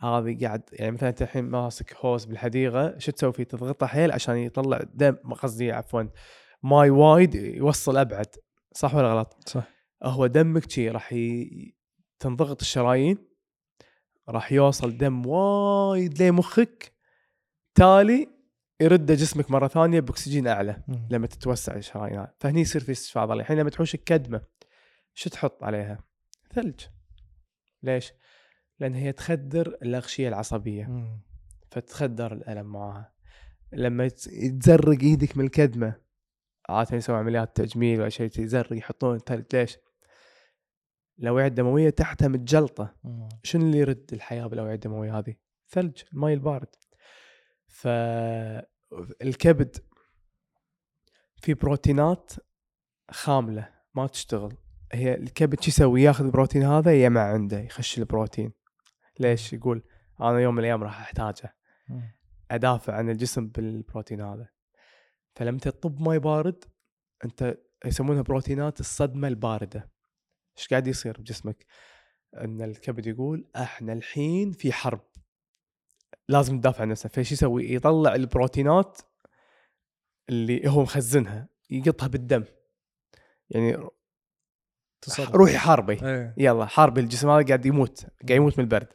هذه قاعد يعني مثلا أنت الحين ماسك هوس بالحديقة شو تسوي فيه؟ تضغطه حيل عشان يطلع دم قصدي عفوا ماي وايد يوصل أبعد. صح ولا غلط؟ صح. هو دمك شي راح ي... تنضغط الشرايين راح يوصل دم وايد لمخك. تالي يرد جسمك مرة ثانية بأكسجين أعلى. لما تتوسع الشرايين. فهني يصير في استشفاء عضلي الحين لما تحوشك كدمه شو تحط عليها؟ ثلج ليش؟ لأن هي تخدر الأغشية العصبية مم. فتخدر الألم معاها لما يت- يتزرق إيدك من الكدمة عادة يسوي عمليات تجميل ولا شيء يزرق يحطون ثلج ليش؟ الاوعيه الدموية تحتها متجلطة. شنو اللي يرد الحياة بالأوعية الدموية هذه؟ ثلج الماي البارد فالكبد في بروتينات خاملة ما تشتغل. هي الكبد شو يسوي؟ ياخذ البروتين هذا يمع عنده يخش البروتين. ليش؟ يقول أنا يوم من الأيام راح أحتاجه. أدافع عن الجسم بالبروتين هذا. فلما تطب ماي بارد أنت يسمونها بروتينات الصدمة الباردة. إيش قاعد يصير بجسمك؟ إن الكبد يقول إحنا الحين في حرب. لازم ندافع عن نفسنا فايش يسوي؟ يطلع البروتينات اللي هو مخزنها يقطها بالدم. يعني تصرف. روحي حاربي. إيه. يلا حاربي الجسم هذا قاعد يموت قاعد يموت من البرد.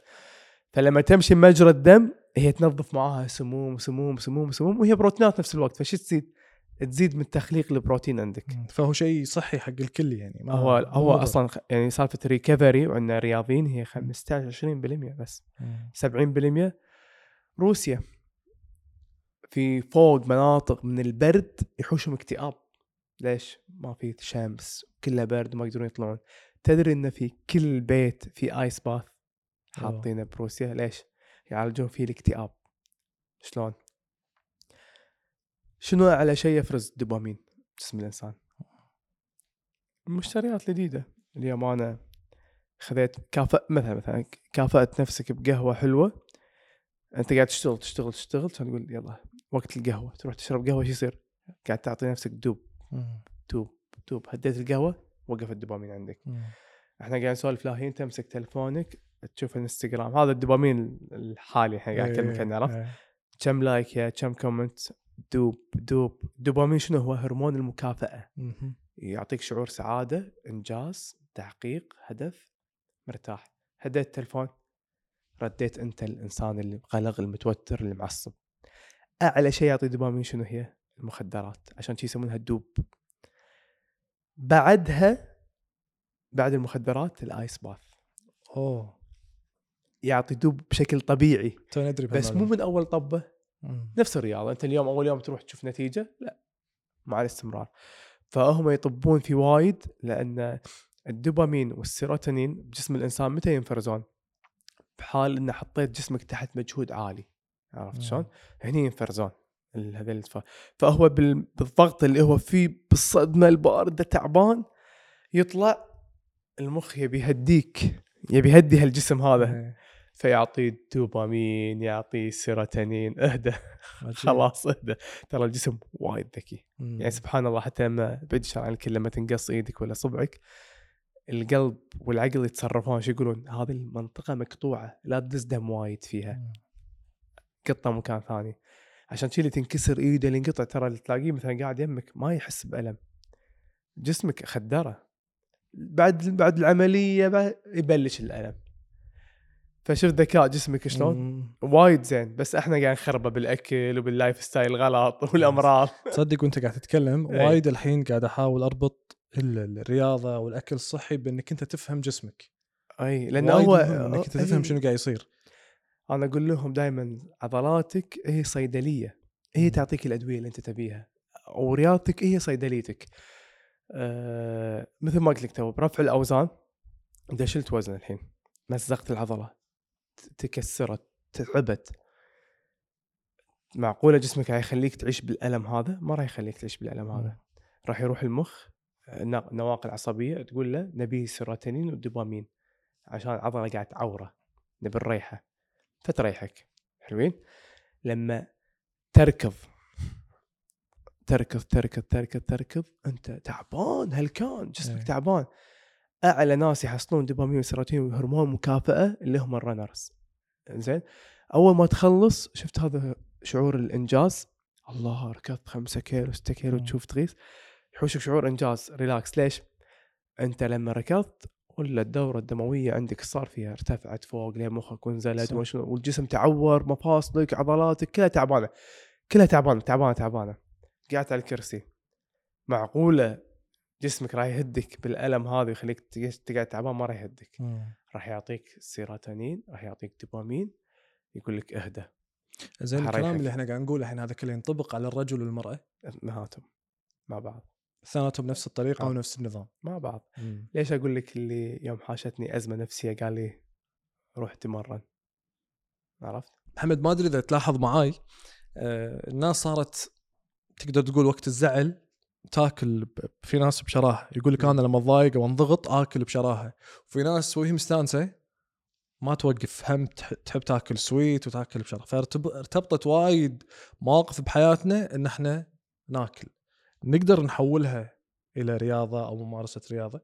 فلما تمشي مجرى الدم هي تنظف معاها سموم سموم سموم سموم وهي بروتينات نفس الوقت. فشو تزيد؟ تزيد من تخليق البروتين عندك. فهو شيء صحي حق الكل يعني ما هو هو مضر. أصلا يعني سالفه ريكفري وعندنا رياضيين هي 15 20% بس. مم. 70% روسيا. في فوق مناطق من البرد يحوشهم اكتئاب. ليش؟ ما في شمس كلها برد وما يقدرون يطلعون. تدري إن في كل بيت في ايس باث حاطينه بروسيا؟ ليش؟ يعالجون فيه الاكتئاب. شلون؟ شنو أعلى شيء يفرز؟ الدوبامين جسم الإنسان؟ المشتريات الجديده اليوم أنا خذيت كافأ مثلا مثلا كافأت نفسك بقهوة حلوة. أنت قاعد تشتغل تشتغل تشتغل تقول يلا وقت القهوة تروح تشرب قهوة شو يصير؟ قاعد تعطي نفسك dope. dope dope هديت القهوة وقف الدوبامين عندك مم. إحنا قاعد نسولف لاهين تمسك تلفونك تشوف الإنستغرام هذا الدوبامين الحالي إحنا قاعد نكلمك عنه عرفت؟ إيه. كم like يا كم comment dope dope الدوبامين شنو هو هرمون المكافأة مهم. يعطيك شعور سعادة إنجاز تحقيق هدف مرتاح هديت التلفون رديت أنت الإنسان اللي مقلق المتوتر اللي معصب. أعلى شيء يعطي دوبامين شنو هي؟ المخدرات عشان شي يسمونها ال dope بعدها بعد المخدرات ال ice bath. أوه. يعطي dope بشكل طبيعي. تو ندري بس مو. من أول طبة. مم. نفس الرياضة. أنت اليوم أول يوم تروح تشوف نتيجة؟ لا. مع الاستمرار. فهم يطبون في وايد لأن الدوبامين والسيروتونين بجسم الإنسان متى ينفرزون؟ بحال ان حطيت جسمك تحت مجهود عالي عرفت. شلون؟ هني ينفرزون فهو بال- بالضغط اللي هو فيه بالصدمة الباردة تعبان يطلع المخ يبي يهديك يبي يهدي هالجسم هذا إيه. فيعطي دوبامين يعطي سيروتونين اهدى. خلاص اهدى ترى الجسم وايد ذكي. يعني سبحان الله حتى لما الشر عن الكل لما تنقص إيدك ولا صبعك القلب والعقل يتصرفون شو يقولون؟ هذه المنطقة مقطوعة لا تدز دم وايد فيها. قطة مكان ثاني. عشان شي اللي تنكسر إيده اللي انقطع ترى اللي تلاقيه مثلا قاعد يمك ما يحس بألم. جسمك خدرة. بعد بعد العملية بعد يبلش الألم. فشوف ذكاء جسمك شلون. وايد زين. بس إحنا قاعد نخربه بالأكل وبال lifestyle غلط والأمراض. تصدق وأنت قاعد تتكلم. وايد الحين قاعد أحاول أربط الرياضة والأكل الصحي بإنك أنت تفهم جسمك. أي لأن هو إنك أنت تفهم. شنو قاعد يصير. أنا أقول لهم دائما عضلاتك هي صيدلية. هي. تعطيك الأدوية اللي أنت تبيها. ورياضتك هي صيدليتك. أه مثل ما قلت لك تو برفع الأوزان. اذا شلت وزن الحين. مزقت العضلة. تكسرت تعبت. معقولة جسمك راح يخليك تعيش بالألم هذا؟ ما راح يخليك تعيش بالألم هذا. راح يروح المخ. آه، نا- نواقل عصبية تقول له نبي serotonin وال dopamine عشان العضله قاعد تعورة نبي نريحه. فتريحك حلوين؟ لما تركض تركض تركض تركض تركض أنت تعبان هلكان جسمك إيه. تعبان. أعلى ناس يحصلون dopamine و serotonin وهرمون مكافأة اللي هم ال runners. زين أول ما تخلص شفت هذا شعور الإنجاز؟ الله ركضت خمسة كيلو ستة كيلو مم. تشوف تغيث. يحوشك شعور إنجاز relax ليش؟ أنت لما ركضت ولا الدورة الدموية عندك صار فيها ارتفعت فوق لين مخك شنو، والجسم تعور مفاصلك عضلاتك كلها تعبانة كلها تعبانة تعبانة تعبانة. قعدت على الكرسي. معقولة جسمك راح يهدك بالألم هذا ويخليك تق- تقعد تعبان؟ ما راح يهدك. راح يعطيك سيروتونين راح يعطيك دوبامين يقول لك اهدى زين. الكلام اللي إحنا قاعد نقوله الحين هذا كله ينطبق على الرجل والمرأة؟ نهاتهم. مع بعض. اثنيناتهم نفس الطريقة؟ آه. ونفس النظام مع بعض. ليش أقول لك اللي يوم حاشتني أزمة نفسية قال لي روح تمرن؟ عرفت؟ محمد ما أدري إذا تلاحظ معاي آه، الناس صارت تقدر تقول وقت الزعل تاكل في ناس بشراهة. يقول لك مم. أنا لما اتضايق أو انضغط آكل بشراهة. وفي ناس وهي مستانسة ما توقف هم تح- تحب تاكل sweet وتاكل بشراهة. فارتبطت وايد مواقف بحياتنا إن إحنا ناكل. نقدر نحولها إلى رياضة أو ممارسة رياضة؟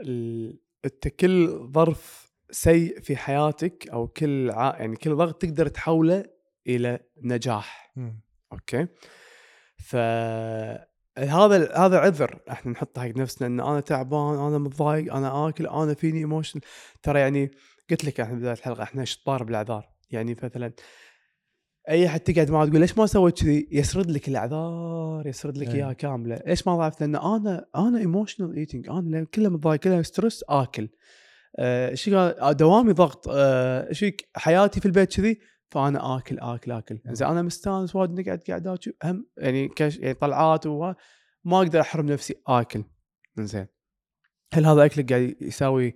ال- أنت كل ظرف سيء في حياتك أو كل ع... يعني كل ضغط تقدر تحوله إلى نجاح. أوكي؟ ف هذا هذا عذر إحنا نحطه حق نفسنا إن أنا تعبان أنا متضايق أنا آكل أنا فيني emotion ترى يعني قلت لك إحنا بداية الحلقة إحنا شطار بالأعذار. يعني مثلا أي أحد تقعد معه تقول ليش ما سويت كذي؟ يسرد لك الأعذار يسرد لك إيه. إياها كاملة. ليش ما ضعفت؟ لأن أنا أنا emotional eating أنا لأن كله متضايق كله stress آكل. آه، إيش قال؟ آه، دوامي ضغط. آه، إيش فيك؟ حياتي في البيت كذي؟ فأنا آكل آكل آكل. زين أنا مستانس وايد نقعد قاعدات شو- هم يعني كش يعني طلعات وما أقدر أحرم نفسي آكل. زين. هل هذا أكلك قاعد يساوي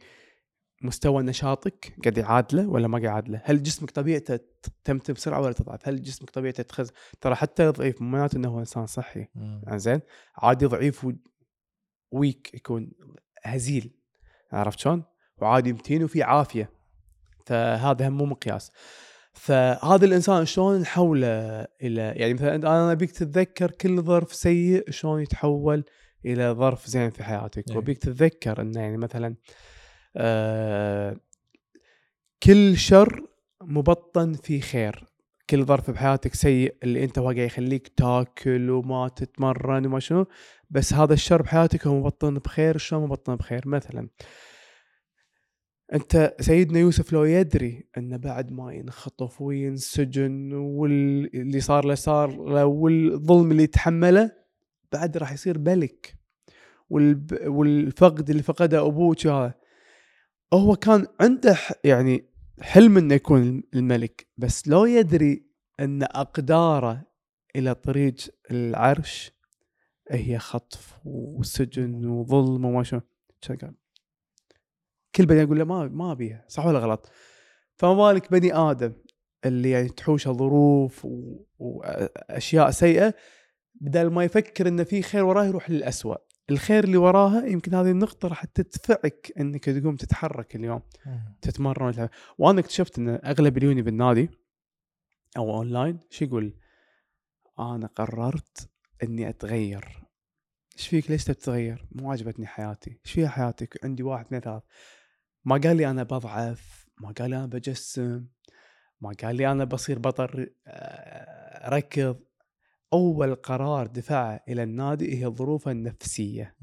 مستوى نشاطك قاعد يعادله ولا ما قاعد يعادله؟ هل جسمك طبيعته تمتم بسرعة ولا تضعف؟ هل جسمك طبيعته تخز؟ ترى حتى ضعيف مو معناته إنه هو إنسان صحي زين عادي ضعيف و- ويك يكون هزيل عرفت شلون؟ وعادي متين وفي عافية فهذا هم مو مقياس فهذا الإنسان شلون نحوله إلى يعني مثلا أنا أبيك تتذكر كل ظرف سيء شلون يتحول إلى ظرف زين في حياتك إيه. وأبيك تتذكر إنه يعني مثلا آه كل شر مبطن في خير. كل ظرف بحياتك سيء اللي أنت قاعد يخليك تاكل وما تتمرن وما شنو بس هذا الشر بحياتك هو مبطن بخير. شلون مبطن بخير؟ مثلا أنت سيدنا يوسف لو يدري انه بعد ما ينخطف وينسجن واللي صار له صار له والظلم اللي يتحمله بعد راح يصير والب... والفقد اللي فقده أبوك هذا؟ هو كان عنده يعني حلم إنه يكون الملك بس لو يدري إن أقداره إلى طريق العرش هي خطف وسجن وظلم وما شو شو قال؟ كل بني يقول له ما ما أبيها صح ولا غلط؟ فما بالك بني آدم اللي يعني تحوشه ظروف و- واشياء سيئة بدل ما يفكر إنه في خير وراه يروح للأسوأ. الخير اللي وراها يمكن هذه النقطة راح تدفعك إنك تقوم تتحرك اليوم تتمرن. وأنا اكتشفت إن أغلب اللي يوني بالنادي أو أونلاين شو يقول؟ أنا قررت إني أتغير إيش فيك ليش تتغير؟ مو عجبتني حياتي، إيش فيها حياتك؟ عندي واحد اثنين ثلاث ما قال لي أنا بضعف، ما قال لي أنا بجسم، ما قال لي أنا بصير بطل آه، ركض أول قرار دفعه إلى النادي هي ظروفه النفسية.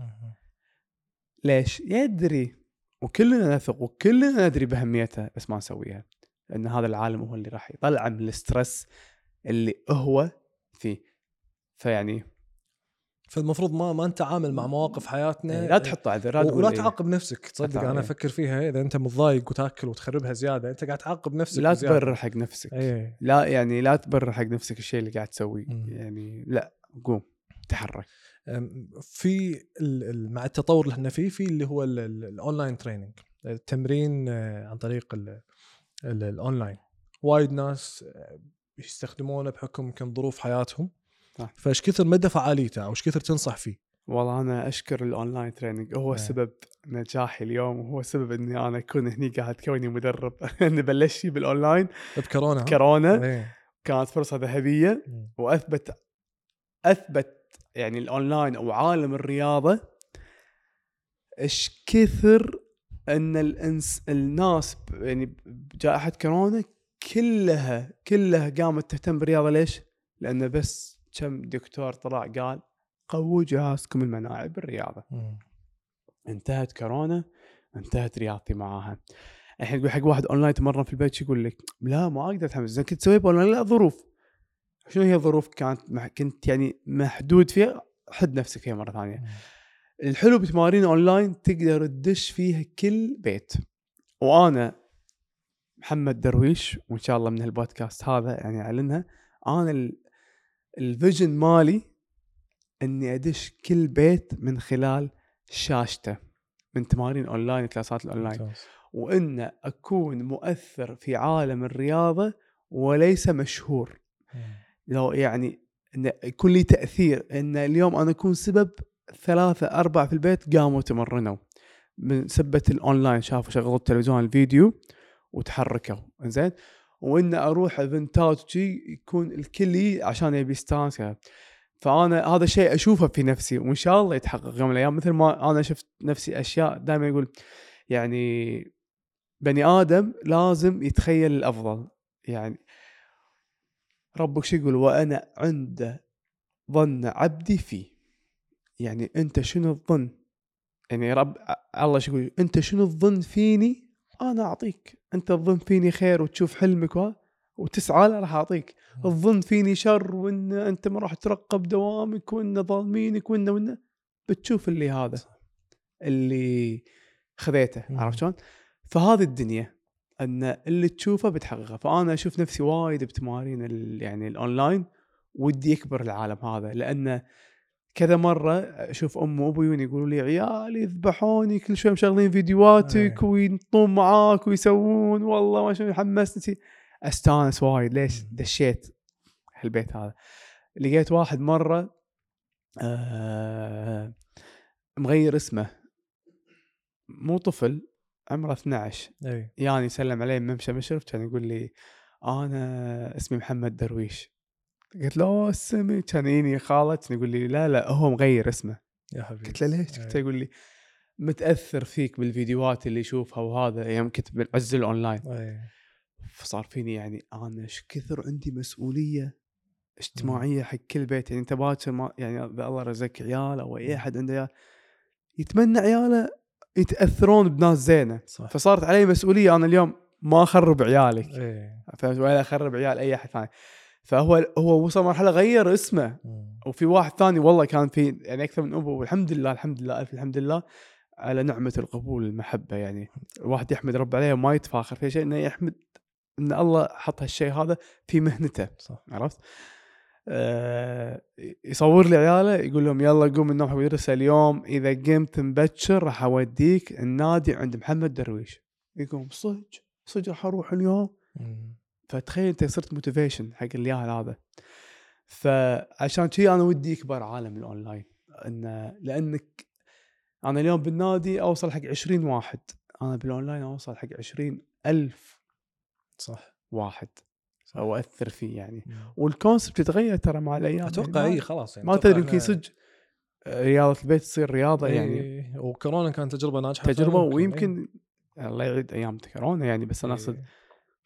ليش؟ يدري وكلنا نثق وكلنا ندري بأهميتها بس ما نسويها لأن هذا العالم هو اللي راح يطلع من الستريس اللي هو فيه. فيعني فالمفروض ما ما نتعامل مع مواقف حياتنا لا تحط عذر ولا. تعاقب نفسك تصدق. أنا أفكر فيها إذا أنت متضايق وتأكل وتخربها زيادة أنت قاعد تعاقب نفسك لا بزيادة. تبرر حق نفسك إيه لا يعني لا تبرر حق نفسك الشيء اللي قاعد تسويه. يعني لا قوم تحرك في مع التطور اللي إحنا فيه في اللي هو ال- ال- ال online training التمرين آه، عن طريق ال- ال- الاونلاين وايد ناس آه، يستخدمونه بحكم يمكن ظروف حياتهم صح. فايش كثر مدى فعاليته أو إيش كثر تنصح فيه والله أنا أشكر ال online training هو إيه. سبب نجاحي اليوم وهو سبب إني أنا أكون هني قاعد كوني مدرب إني بلشت بالاونلاين بكورونا؟ كورونا إيه. كانت فرصة ذهبية. وأثبت أثبت يعني الاونلاين أو عالم الرياضة إيش كثر إن الانس الناس يعني بجائحه كورونا كلها كلها قامت تهتم بالرياضة ليش؟ لأنه بس كم دكتور طلع قال قووا جهازكم المناعي بالرياضة. انتهت كورونا انتهت رياضتي معاها. الحين تقول حق واحد أونلاين تمرن في البيت يقول لك؟ لا ما أقدر أتحمس. زين كنت تسوي اونلاين لا ظروف. شنو هي الظروف؟ كانت مح... كنت يعني محدود فيها حد نفسك فيها مرة ثانية. الحلو بتمارين أونلاين تقدر تدش فيها كل بيت. وأنا محمد درويش وإن شاء الله من البودكاست هذا يعني أعلنها أنا. ال vision مالي إني أدش كل بيت من خلال شاشته من تمارين أونلاين كلاسات الأونلاين. وان أكون مؤثر في عالم الرياضة وليس مشهور. لو يعني إن يكون لي تأثير إن اليوم أنا أكون سبب ثلاثة أربعة في البيت قاموا تمرنوا من سبة الأونلاين شافوا شغلوا التلفزيون الفيديو وتحركوا. زين وان أروح ايفنتات وشي يكون الكل عشان يبي يستانس. فأنا هذا شيء أشوفه في نفسي وإن شاء الله يتحقق يوم من الأيام. مثل ما أنا شفت نفسي أشياء دائما يقول يعني بني آدم لازم يتخيل الأفضل. يعني ربك شو يقول؟ وأنا عند ظن عبدي فيه. يعني أنت شنو الظن؟ يعني رب الله شو يقول؟ أنت شنو الظن فيني؟ أنا أعطيك. أنت تظن فيني خير وتشوف حلمك و- وتسعى له راح أعطيك. الظن فيني شر وإن أنت ما راح ترقب دوامك وإن ظالمينك وإن وإن بتشوف اللي هذا اللي خذيته. عرفت شلون؟ فهذه الدنيا إن اللي تشوفه بتحققه. فأنا أشوف نفسي وايد بتمارين يعني الأونلاين ودي يكبر العالم هذا. لأن كذا مرة أشوف امي وأبوي يقولوا لي عيالي يذبحوني كل شوي مشغلين فيديوهاتك أي. وينطون معاك ويسوون والله ما شو حمسني أستانس وايد. ليش. دشيت هالبيت هذا. لقيت واحد مرة آه مغير اسمه. مو طفل عمره 12 اي يعني يسلم علي ممشى مشرف كان يقول لي أنا اسمي محمد درويش. قلت له "أوه، اسمي كان يجيني كان يقول لي لا لا هو مغير اسمه. يا حبيبي قلت له ليش؟ قلت يقول لي متأثر فيك بالفيديوهات اللي يشوفها وهذا يوم كنت بعز الأونلاين. اي فصار فيني يعني أنا إيش كثر عندي مسؤولية اجتماعية حق كل بيت يعني أنت باكر ما يعني اذا الله رزقك عيال أو أي أحد عنده عيال. يتمنى عياله يتأثرون بناس زينة. صح. فصارت علي مسؤولية أنا اليوم ما أخرب عيالك. اي فهمت؟ ولا أخرب عيال أي أحد ثاني. فهو هو وصل مرحلة غير اسمه. وفي واحد ثاني والله كان في يعني أكثر من أبو والحمد لله الحمد لله ألف الحمد لله على نعمة القبول والمحبه يعني الواحد يحمد رب عليه وما يتفاخر في شيء إنه يحمد إن الله حط هالشيء هذا في مهنته صح عرفت؟ آه يصور لي عياله يقول لهم يلا قوم من النوم حق المدرسة اليوم إذا قمت مبكر راح أوديك النادي عند محمد درويش يقوم صدق صدق راح أروح اليوم مم. فتخيل أنت صرت motivation حق الياهل هذا. فعشان كذي أنا ودي يكبر عالم الاونلاين إن لأنك أنا اليوم بالنادي أوصل حق 20 واحد. أنا بالاونلاين أوصل حق 20 ألف. صح. واحد. أو أثر فيه يعني. مم. وال concept يتغير ترى مع الأيام. أتوقع يعني إي خلاص يعني ما تدري يمكن صدق رياضة البيت تصير رياضة يعني. إي، وكورونا كانت تجربة ناجحة تجربة ويمكن الله يعيد أيام كورونا يعني بس أنا. اقصد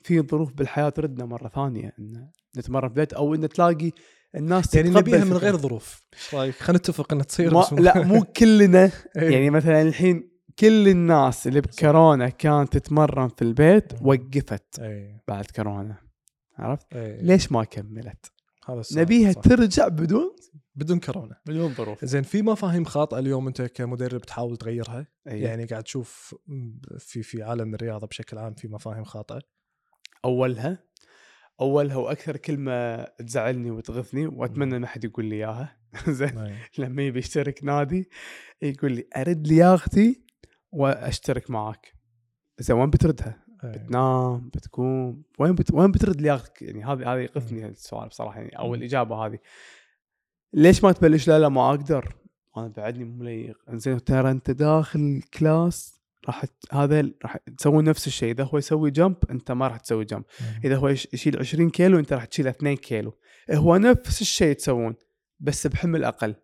في ظروف بالحياة تردنا مرة ثانية إن نتمرن في البيت أو إن تلاقي الناس يعني نبيها من. غير ظروف. إيش رأيك؟ خلينا نتفق إنها تصير ما لا مو كلنا. إي. يعني مثلا الحين كل الناس اللي بكورونا كانت تتمرن في البيت. وقفت اي بعد كورونا. عرفت؟ اي ليش ما كملت؟ هذا نبيها صح. ترجع بدون؟ بدون كورونا. بدون ظروف. زين في مفاهيم خاطئه اليوم أنت كمدرب تحاول تغيرها؟ يعني يعني قاعد تشوف في في عالم الرياضة بشكل عام في مفاهيم خاطئه؟ أولها أولها وأكثر كلمة تزعلني وتغثني وأتمنى ما حد يقول لي إياها زين إي. لما يبي يشترك نادي يقول لي أرد لياقتي وأشترك معك زين وين بتردها؟ إي. بتنام بتقوم وين بت... وين بترد لياقتك؟ يعني هذه هذه يقفني السؤال بصراحه يعني أو. الإجابة هذه ليش ما تبلش لا لا ما أقدر أنا بعدني مو مليّق زين ترى أنت داخل كلاس راح هذا راح تسوون نفس الشيء. إذا هو يسوي جمب أنت ما راح تسوي جمب إذا هو يش- يشيل 20 كيلو أنت راح تشيل 2 كيلو. هو نفس الشيء تسوون بس بحمل أقل.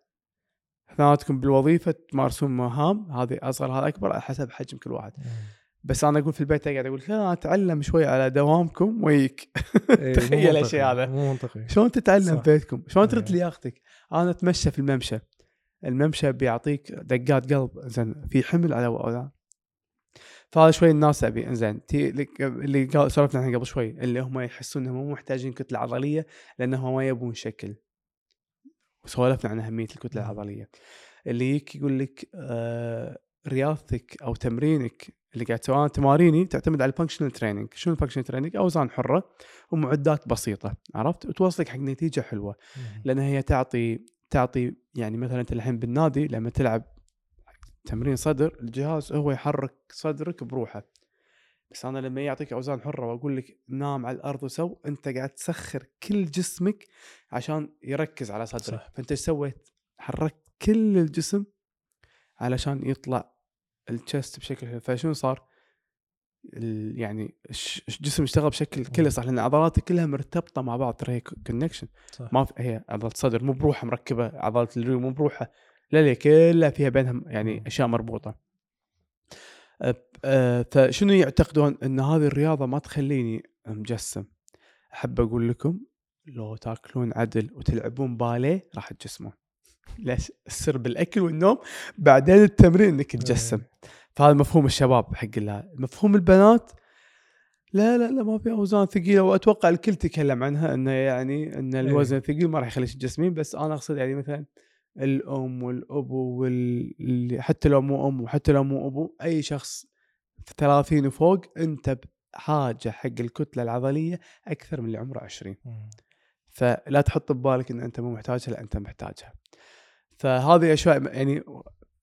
اثنيناتكم بالوظيفة تمارسون مهام هذه أصغر هذا أكبر على حسب حجم كل واحد. بس أنا أقول في البيت أقعد أقول لا أتعلم شوي على دوامكم ويك. إي، مو تخيل هالشيء هذا. مو منطقي. شلون تتعلم بيتكم؟ شلون ترد إيه. لياقتك أنا أتمشى في الممشى. الممشى بيعطيك دقات قلب زين في حمل على فهذا شوي الناس أبي. زين تي اللي سولفنا عنه قبل شوي اللي هم يحسون إنهم مو محتاجين كتلة عضلية لانهم ما يبون شكل. وسولفنا عن أهمية الكتلة. العضلية. اللي يجيك يقول لك آه رياضتك أو تمرينك اللي قاعد تسوي أنا تماريني تعتمد على ال functional training شنو ال functional training أوزان حرة ومعدات بسيطة عرفت؟ وتوصلك حق نتيجة حلوة. لأن هي تعطي تعطي يعني مثلا أنت الحين بالنادي لما تلعب تمرين صدر الجهاز هو يحرك صدرك بروحه بس أنا لما يعطيك أوزان حرة وأقول لك نام على الأرض وسو أنت قاعد تسخر كل جسمك عشان يركز على صدرك صح. فأنت إيش سويت؟ حركت كل الجسم علشان يطلع ال chest بشكل فشنو صار؟ يعني الجسم اشتغل بشكل كله صح لأن عضلاتك كلها مرتبطة مع بعض ترى هي connection. ما في هي عضلة الصدر مو بروحها مركبة عضلة الريو مو بروحها لا لا كلها فيها بينهم يعني. أشياء مربوطة. فشنو يعتقدون إن هذه الرياضة ما تخليني مجسم؟ أحب أقول لكم لو تاكلون عدل وتلعبون باليه راح تجسمون. ليش؟ السر بالأكل والنوم بعدين التمرين إنك تجسم. فهذا مفهوم الشباب حق الله. مفهوم البنات لا لا لا ما في اوزان ثقيله وأتوقع الكل تكلم عنها إنه يعني إن الوزن الثقيل ما راح يخليك تجسمين. بس أنا أقصد يعني مثلا الأم والابو وال... اللي- حتى لو مو أم وحتى لو مو أبو أي شخص في 30 وفوق أنت ب... حاجة حق الكتلة العضلية أكثر من اللي عمره 20 مم. فلا تحط ببالك إن أنت مو محتاجها لا أنت محتاجها. فهذه أشياء يعني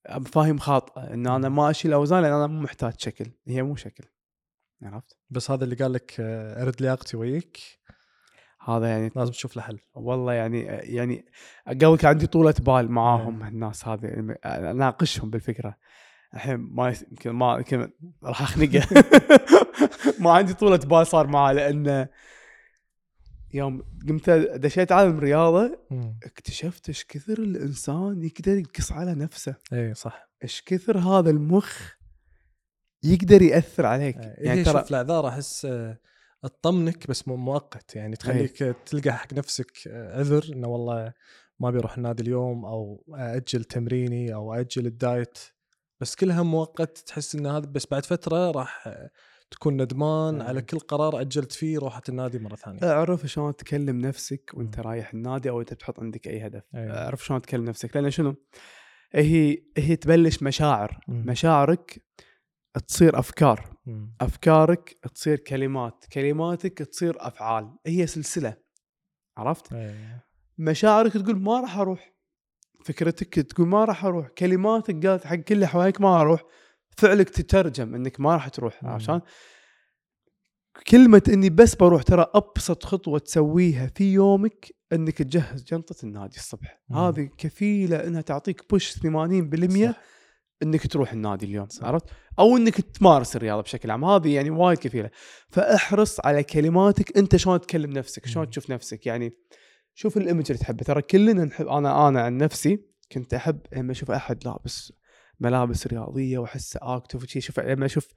مفاهيم خاطئة إن أنا ما أشيل اوزان لأن أنا مو محتاج شكل هي مو شكل. عرفت؟ بس هذا اللي قال لك آه، أرد لياقتي وياك. هذا يعني لازم تشوف له حل. والله يعني يعني قبل كان عندي طولة بال معاهم الناس هذه يعني أناقشهم بالفكرة. الحين ما يمكن ما يمكن راح أخنقه. ما عندي طولة بال صار معاه لأنه يوم قمت دشيت عالم الرياضه مم. اكتشفت إيش كثر الإنسان يقدر يقص على نفسه. اي صح. إيش كثر هذا المخ يقدر يأثر عليك. يعني يعني ترى شوف الاعذار احس تطمنك بس مؤقت. يعني تخليك آه، تلقى حق نفسك آه، عذر إنه والله ما بيروح النادي اليوم أو أجل تمريني أو أجل الدايت. بس كلها مؤقت تحس إن هذا بس بعد فترة راح آه، تكون ندمان أي. على كل قرار أجلت فيه روحة النادي مرة ثانية. أعرف شلون تكلم نفسك وأنت مم. رايح النادي أو أنت بتحط عندك أي هدف. أي. أعرف شلون تكلم نفسك. لأن شنو؟ هي هي تبلش مشاعر. مم. مشاعرك تصير أفكار. مم. أفكارك تصير كلمات كلماتك تصير أفعال هي سلسلة عرفت أي. مشاعرك تقول ما راح أروح فكرتك تقول ما راح أروح كلماتك قالت حق كل اللي حواليك ما أروح فعلك تترجم إنك ما راح تروح مم. عشان كلمة إني بس بروح ترى أبسط خطوة تسويها في يومك إنك تجهز جنطة النادي الصبح مم. هذه كفيلة إنها تعطيك بوش 80% صح. إنك تروح النادي اليوم صح. عرفت أو إنك تمارس الرياضة بشكل عام هذه يعني وايد كفيله فأحرص على كلماتك أنت شلون تكلم نفسك شلون. تشوف نفسك يعني شوف الإيمج اللي تحبه ترى كلنا نحب أنا أنا عن نفسي كنت أحب لما أشوف أحد لابس ملابس رياضية وأحسه اكتف وشي شوف لما أشوف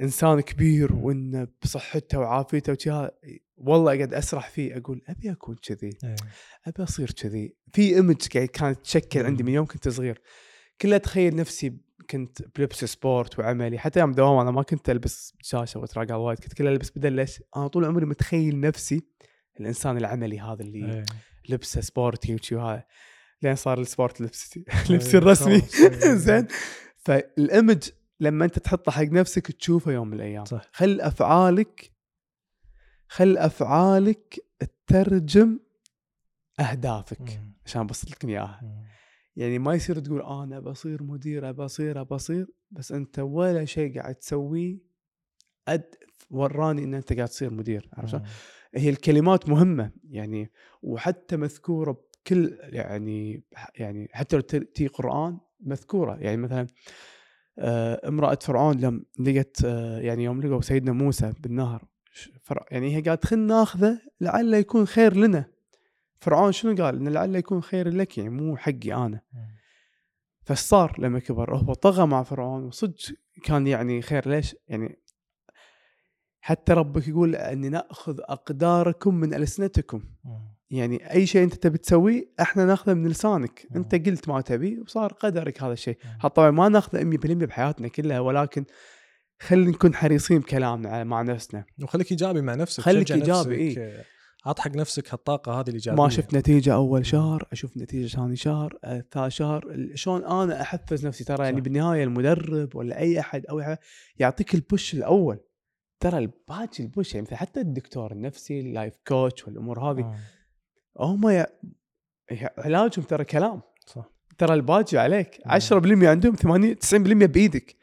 إنسان كبير وإنه بصحته وعافيته وشي والله أقعد أسرح فيه أقول أبي أكون كذي أي. أبي أصير كذي في image كانت تشكل عندي. من يوم كنت صغير كله اتخيل نفسي كنت بلبس sport وعملي حتى يوم دوام أنا ما كنت ألبس دشداشة واتراقع وايد كنت كله ألبس بدل ليش أنا طول عمري متخيل نفسي الإنسان العملي هذا اللي أي. لبسه sporty وشي وهذا لين صار ال sport لبسي أي. لبسي الرسمي. أي. زين فال image لما أنت تحطه حق نفسك تشوفه يوم من الأيام صح. خل أفعالك خل أفعالك تترجم أهدافك مم. عشان بسط لك إياها. يعني ما يصير تقول أنا بصير مدير ابى اصير بس أنت ولا شيء قاعد تسويه أد وراني إن أنت قاعد تصير مدير عرفت شلون؟ مم. هي الكلمات مهمة يعني وحتى مذكورة بكل يعني يعني حتى لو تي قرآن مذكورة يعني مثلا آه، امرأة فرعون لم لقت آه، يعني يوم لقوا سيدنا موسى بالنهر يعني هي قالت خلنا ناخذه لعله يكون خير لنا فرعون شنو قال؟ انه لعله يكون خير لك يعني مو حقي أنا مم. فايش صار لما كبر هو طغى مع فرعون وصدق كان يعني خير ليش يعني حتى ربك يقول ان نأخذ أقداركم من ألسنتكم. يعني أي شيء أنت تبي تسويه إحنا ناخذه من لسانك. أنت قلت ما تبي وصار قدرك هذا الشيء طبعا ما ناخذه 100% بحياتنا كلها ولكن خلينا نكون حريصين بكلامنا مع نفسنا وخليك إيجابي مع نفسك خليك نفسك، إيه. عط حق نفسك هالطاقة هذه الإيجابية ما شفت نتيجة أول مم. شهر أشوف نتيجة ثاني شهر آه، ثالث شهر شلون أنا أحفز نفسي ترى يعني صح. بالنهاية المدرب ولا أي أحد أو أي أحد يعطيك ال push الأول ترى الباقي ال push يعني مثل حتى الدكتور النفسي ال life coach والأمور هذه آه. هم ي... علاجهم ترى كلام صح ترى الباقي عليك مم. 10% عندهم 80 90% بإيدك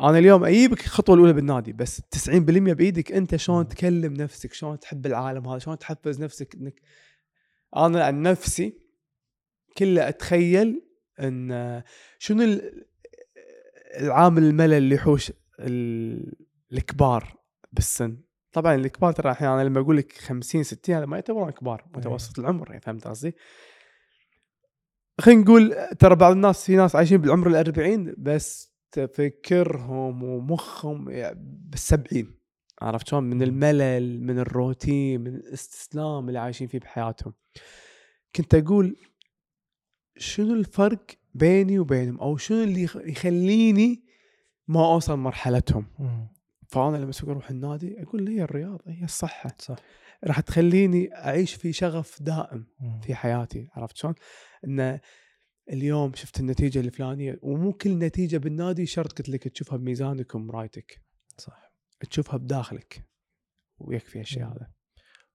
أنا اليوم أجيبك الخطوة الأولى بالنادي بس 90% بإيدك أنت شلون. تكلم نفسك شلون تحب العالم هذا شلون تحفز نفسك إنك أنا عن نفسي كله أتخيل إن شنو ال- العامل الملل اللي يحوش ال- الكبار بالسن طبعا الكبار ترى الحين أنا لما أقول لك 50 60 هذا ما يعتبرون كبار متوسط العمر يعني فهمت قصدي؟ خلينا نقول ترى بعض الناس في ناس عايشين بالعمر الأربعين بس تفكرهم ومخهم بالسبعين عرفت شلون؟ من. الملل من الروتين من الاستسلام اللي عايشين فيه بحياتهم كنت أقول شنو الفرق بيني وبينهم أو شنو اللي يخ- يخليني ما أوصل مرحلتهم. فأنا لما أسوق أروح النادي أقول هي الرياضة هي الصحة صح راح تخليني أعيش في شغف دائم. في حياتي عرفت شلون؟ إن اليوم شفت النتيجة الفلانية ومو كل نتيجة بالنادي شرط قلت لك تشوفها بميزانك ومرايتك صح تشوفها بداخلك ويكفي هالشيء. هذا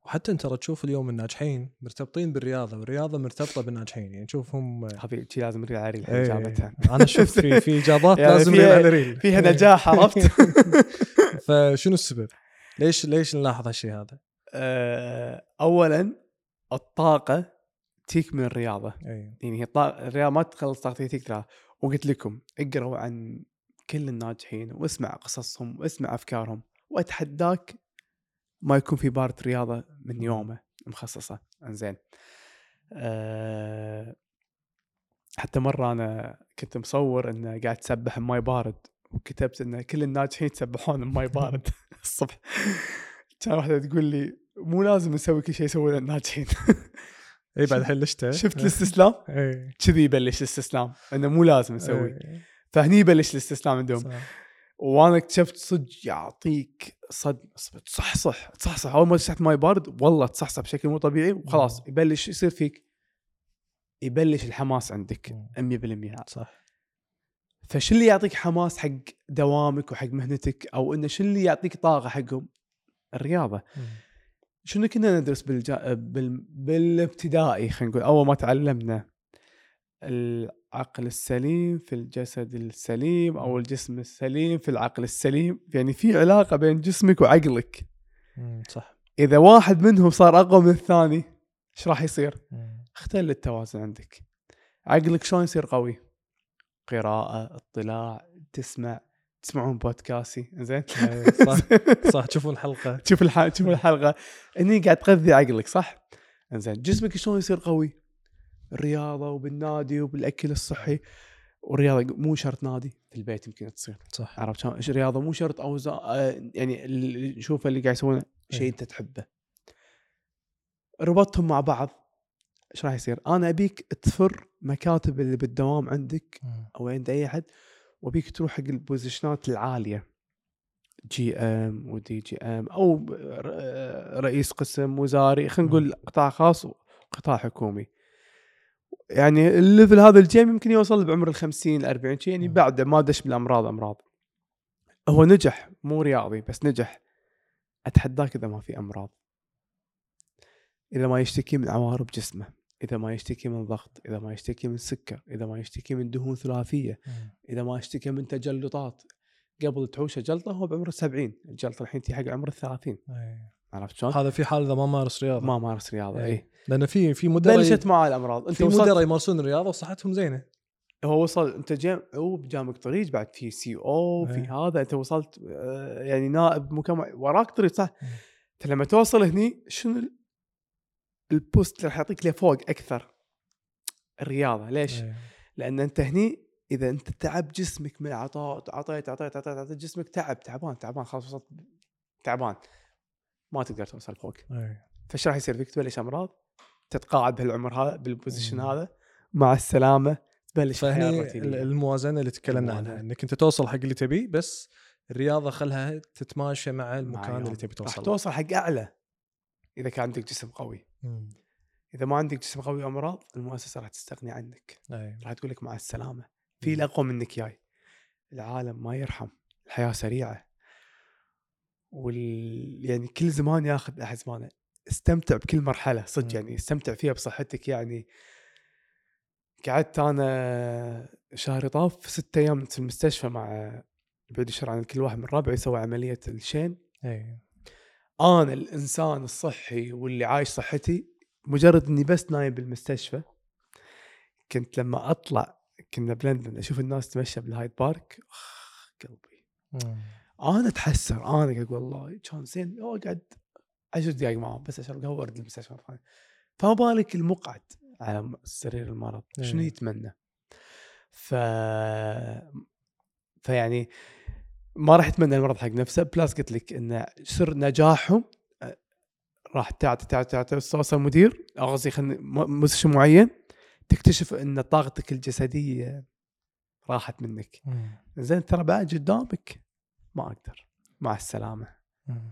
وحتى انت ترى تشوف اليوم الناجحين مرتبطين بالرياضة والرياضة مرتبطة بالناجحين يعني تشوفهم هذه شي لازم نريد على ريل إيه، أنا شفت في في إجابات يعني لازم فيها- على ريل فيها إيه. نجاح عرفت فشنو السبب؟ ليش ليش نلاحظ هالشيء هذا؟ آه، اولا الطاقة تيك من الرياضة. اي يعني هي الرياضة ما تخلص طاقتك تيك ترى. وقلت لكم اقروا عن كل الناجحين واسمع قصصهم واسمع أفكارهم وأتحداك ما يكون في بارة رياضة من يومه مخصصة. إنزين. أه حتى مرة أنا كنت مصور إنه قاعد تسبح بماي بارد وكتبت إن كل الناجحين يسبحون بماي بارد الصبح. كان واحدة تقول لي مو لازم نسوي كل شيء يسوونه الناجحين. اي بعد الحين لشته. شفت الاستسلام؟ اي كذي يبلش الاستسلام. إنه مو لازم نسوي. إي، فهني يبلش الاستسلام عندهم. صح. وأنا اكتشفت صدق يعطيك صدمه تصحصح. تصحصح. أول ما تحت ماي بارد والله تصحصح بشكل مو طبيعي. وخلاص. يبلش يصير فيك يبلش الحماس عندك مم. 100% صح. فشو اللي يعطيك حماس حق دوامك وحق مهنتك؟ أو إنه شو اللي يعطيك طاقة حقهم؟ الرياضة. مم. شنو كنا ندرس بالجا... بال... بالابتدائي خلينا نقول؟ أول ما تعلمنا العقل السليم في الجسد السليم أو الجسم السليم في العقل السليم يعني في علاقة بين جسمك وعقلك. صح. إذا واحد منهم صار أقوى من الثاني إيش راح يصير. اختل التوازن عندك. عقلك شلون يصير قوي؟ قراءة اطلاع تسمع. تسمعون بودكاستي. زين إي، صح. صح تشوفون الحلقة. تشوف الح... تشوف الحلقة. اني قاعد تغذي عقلك صح؟ إنزين جسمك شلون يصير قوي؟ الرياضة وبالنادي وبالأكل الصحي. والرياضة مو شرط نادي في البيت يمكن تصير. صح. عرفت الرياضة؟ مو شرط اوزان آه، يعني اللي نشوفه اللي قاعد يسوونه شيء إيه. أنت تحبه. ربطهم مع بعض. إيش راح يصير؟ أنا أبيك تفر مكاتب اللي بالدوام عندك. أو عند أي أحد وابيك تروح حق ال position ات العالية GM و DGM أو رئيس قسم وزاري خلينا نقول قطاع خاص وقطاع حكومي. يعني ال level هذا ال GM يمكن يوصل بعمر ال 50 ال 40 شي يعني مم. بعد ما دش بالأمراض أمراض. هو نجح مو رياضي بس نجح. أتحداك إذا ما في أمراض. إذا ما يشتكي من عوارض جسمه. إذا ما يشتكي من ضغط إذا ما يشتكي من سكر إذا ما يشتكي من دهون ثلاثية. إذا ما اشتكى من تجلطات قبل تعوشه جلطة هو بعمر 70 الجلطة الحين تي حق عمر ال 30 إي. عرفت شلون؟ هذا في حال إذا ما مارس رياضة ما مارس رياضة. اي لأن في في مدراء بلشت معاه الأمراض أنت في وصلت مدراء يمارسون الرياضه وصحتهم زينة هو وصل أنت جام هو بجامعة طريق بعد في سي أو في إيه. هذا أنت وصلت آه، يعني نائب مكمل وراك طريق صح مم. أنت لما توصل هني شنو البوست اللي راح يعطيك لفوق أكثر الرياضة ليش؟ إي. لأن أنت هني إذا أنت تعب جسمك من عطاء عطيت عطيت عطيت عطيت جسمك تعب تعبان تعبان خلاص وصلت تعبان ما تقدر توصل فوق إي. فايش راح يصير فيك تبلش أمراض تتقاعد بهالعمر هذا بالبوزيشن مم. هذا مع السلامة تبلش فهني الموازنة اللي تكلمنا. عنها إنك أنت توصل حق اللي تبيه بس الرياضة خلها تتماشى مع مع المكان اللي يوم. تبي راح توصل له. توصل حق أعلى إذا كان عندك جسم قوي مم. إذا ما عندك جسم قوي وامراض المؤسسة راح تستغني عنك إي. راح تقول لك مع السلامة في. الأقوى منك جاي العالم ما يرحم الحياة سريعة وال يعني كل زمان ياخذ احد زمانه استمتع بكل مرحلة صدق. يعني استمتع فيها بصحتك يعني قعدت أنا شهر طاف ستة أيام في المستشفى مع بعد الشر عن كل واحد من ربعي يسوي عملية الشين إي. أنا الإنسان الصحي واللي عايش صحتي مجرد إني بس نايم بالمستشفى كنت لما أطلع كنا بلندن أشوف الناس تمشى بالهايد بارك أخ قلبي مم. أنا أتحسر أنا قاعد أقول والله كان زين اقعد عشر دقائق معهم بس اشرب قهوه وارد المستشفى مرة ثانية. فما بالك المقعد على سرير المرض شنو إيه. يتمنى ف فيعني ما راح يتمنى المرض حق نفسه. بلاس قلت لك إن سر نجاحهم راح تعطي تعطي تعطي توصل مدير. أو قصدي مستشفى معين. تكتشف إن طاقتك الجسدية راحت منك. زين ترى بعد قدامك ما أقدر. مع السلامة. مم.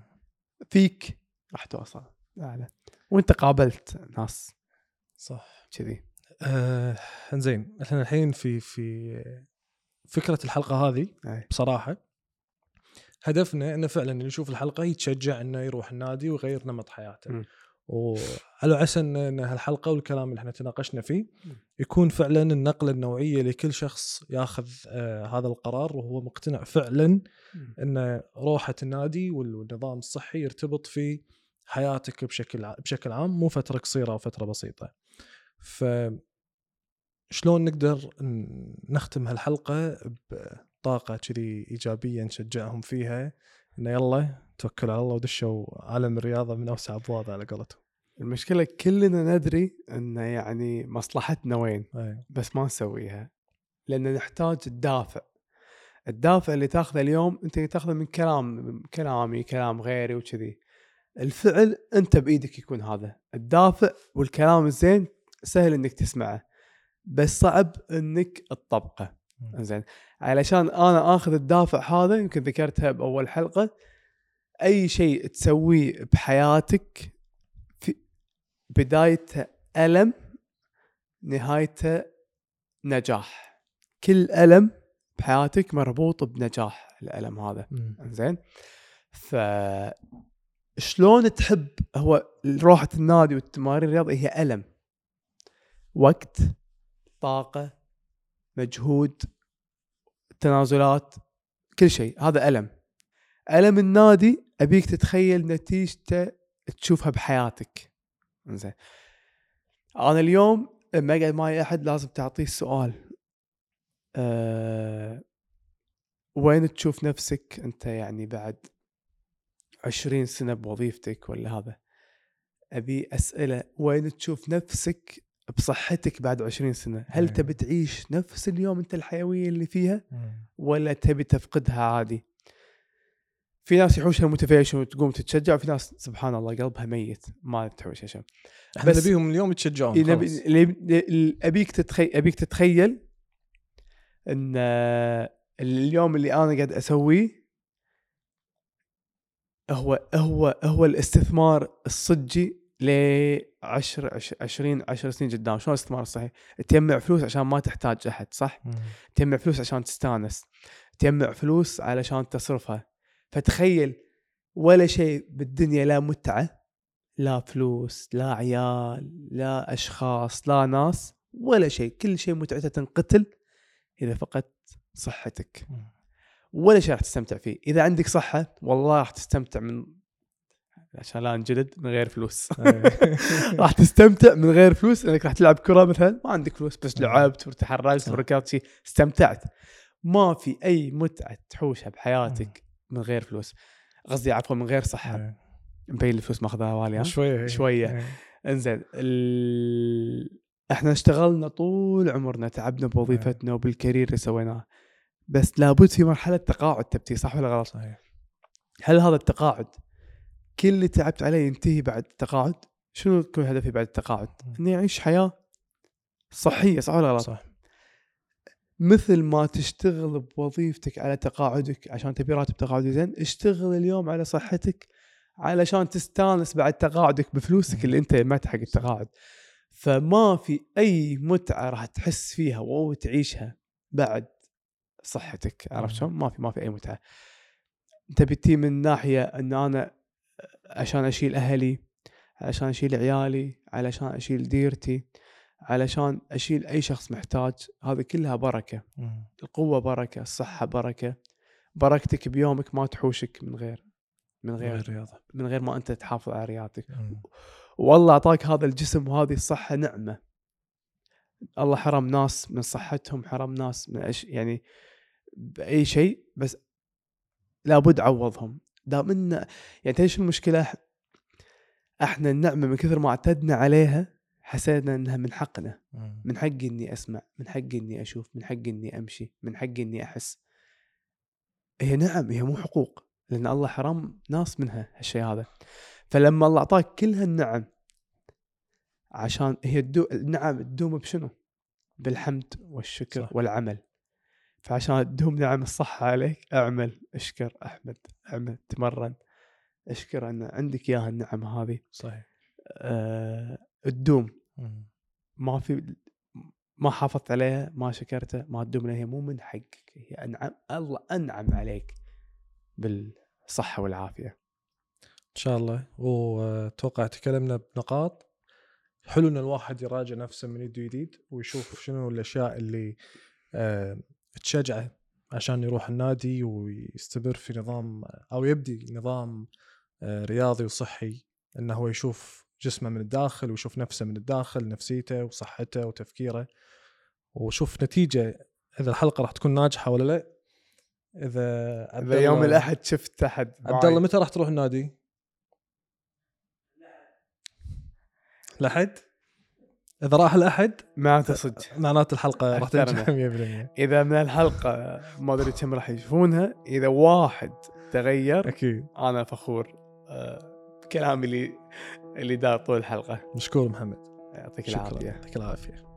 فيك راح توصل. اعلى وإنت قابلت ناس. صح. كذي. آه زين إحنا الحين في في فكرة الحلقة هذه أي. بصراحة هدفنا إنه فعلا اللي يشوف الحلقة يتشجع إنه يروح النادي ويغير نمط حياته مم. وعلى عسى إن هالحلقة والكلام اللي إحنا تناقشنا فيه. يكون فعلا النقلة النوعية لكل شخص ياخذ آه هذا القرار وهو مقتنع فعلا إن روحة النادي وال- والنظام الصحي يرتبط في حياتك بشكل بشكل عام مو فترة قصيرة أو فترة بسيطة. ف شلون نقدر نختم هالحلقة بطاقه كذي إيجابية نشجعهم فيها إنه يلا توكلوا على الله ودشوا عالم الرياضة من أوسع ابوابه على قولتهم. المشكلة كلنا ندري إن يعني مصلحتنا وين أي. بس ما نسويها لأن نحتاج الدافع الدافع اللي تاخذه اليوم أنت تاخذه من كلام من كلامي كلام غيري وكذي الفعل أنت بإيدك يكون هذا الدافع والكلام الزين سهل إنك تسمعه بس صعب إنك تطبقه. زين. علشان أنا آخذ الدافع هذا يمكن ذكرتها بأول حلقة أي شيء تسويه بحياتك في بدايته ألم نهايته نجاح. كل ألم بحياتك مربوط بنجاح الألم هذا. زين. ف شلون تحب هو روحة النادي والتمارين الرياضية هي ألم. وقت طاقة مجهود تنازلات كل شيء. هذا ألم. ألم النادي أبيك تتخيل نتيجته تشوفها بحياتك. زين أنا اليوم لما أقعد معي أحد لازم تعطيه السؤال. أه وين تشوف نفسك أنت يعني بعد عشرين سنة بوظيفتك ولا هذا؟ أبي أسئلة وين تشوف نفسك بصحتك بعد عشرين سنة. هل أيوة. تبي تعيش نفس اليوم أنت الحيوية اللي فيها؟ مم. ولا تبي تفقدها عادي؟ في ناس يحوشها موتيفيشن وتقوم تتشجع وفي ناس سبحان الله قلبها ميت ما تحوش شيء بس- نبيهم اليوم يتشجعون أبيك تتخيل أبيك تتخيل إن آه، اليوم اللي أنا قاعد أسويه هو هو هو الاستثمار الصجي ل 10 20 10 سنين قدام. شلون الاستثمار الصحيح؟ تجمع فلوس عشان ما تحتاج أحد صح؟ تجمع فلوس عشان تستانس. تجمع فلوس علشان تصرفها. فتخيل ولا شيء بالدنيا لا متعة لا فلوس لا عيال لا أشخاص لا ناس ولا شيء. كل شيء متعته تنقتل إذا فقدت صحتك. ولا شيء راح تستمتع فيه. إذا عندك صحة والله راح تستمتع من عشان لا نجلد من غير فلوس أي. راح تستمتع من غير فلوس إنك راح تلعب كرة مثلا ما عندك فلوس بس مم. لعبت وتحركت. وركضت شيء استمتعت ما في أي متعة تحوشها بحياتك من غير فلوس قصدي عفوا من غير صحة. مبين الفلوس ماخذها والي شوية شوية. أي. إنزين ال... إحنا اشتغلنا طول عمرنا تعبنا بوظيفتنا وبالكارير اللي سويناه بس لابد في مرحلة تقاعد تبتي صح ولا غلط؟ صحيح هل هذا التقاعد كل اللي تعبت عليه ينتهي بعد التقاعد؟ شنو يكون هدفي بعد التقاعد؟ إني أعيش حياة صحية صح ولا غلط؟ صح مثل ما تشتغل بوظيفتك على تقاعدك عشان تبي راتب تقاعدي زين، اشتغل اليوم على صحتك علشان تستانس بعد تقاعدك بفلوسك. اللي أنت جمعتها حق التقاعد. فما في أي متعة راح تحس فيها أو تعيشها بعد صحتك عرفت. شلون؟ ما في ما في أي متعة. انت بتي من ناحية إن أنا عشان أشيل أهلي علشان أشيل عيالي علشان أشيل ديرتي علشان أشيل أي شخص محتاج. هذه كلها بركة. مم. القوة بركة الصحة بركة. بركتك بيومك ما تحوشك من غير من غير رياضة. من غير ما أنت تحافظ على رياضتك. والله أعطاك هذا الجسم وهذه الصحة نعمة. الله حرم ناس من صحتهم حرم ناس من أش... يعني بأي شيء بس لابد عوضهم. دام ان يعني تدري شو المشكلة إحنا النعمة من كثر ما اعتدنا عليها حسينا إنها من حقنا. من حقي إني أسمع من حقي إني أشوف من حقي إني أمشي من حقي إني أحس هي نعم هي مو حقوق لأن الله حرم ناس منها هالشيء هذا فلما الله أعطاك كل هالنعم عشان هي الدو... النعم تدوم بشنو؟ بالحمد والشكر. صح. والعمل فعشان تدوم نعم الصحة عليك أعمل أشكر أحمد أعمل تمرن أشكر أن عندك إياها النعم هذه. صحيح. أه... تدوم. ما في ما حافظت عليها ما شكرته ما تدوم لها هي مو من حقك هي أنعم الله أنعم عليك بالصحة والعافية. إن شاء الله. وأتوقع تكلمنا بنقاط. حلو إن الواحد يراجع نفسه من يده جديد ويشوف شنو الأشياء اللي آه، تشجعه عشان يروح النادي ويستمر في نظام أو يبدي نظام آه، رياضي وصحي إنه هو يشوف جسمه من الداخل ويشوف نفسه من الداخل نفسيته وصحته وتفكيره وشوف نتيجة إذا الحلقة راح تكون ناجحة ولا لا إذا إذا يوم الأحد شفت أحد عبد الله متى راح تروح النادي؟ الاحد؟ إذا راح الأحد معناته صدق. معناته الحلقة راح تنجح 100% إذا من الحلقة ما أدري كم راح يشوفونها إذا واحد تغير أكيد. أنا فخور آه، بكلامي اللي اللي دار طول الحلقة. مشكور محمد. يعطيك العافية. يعطيك العافية.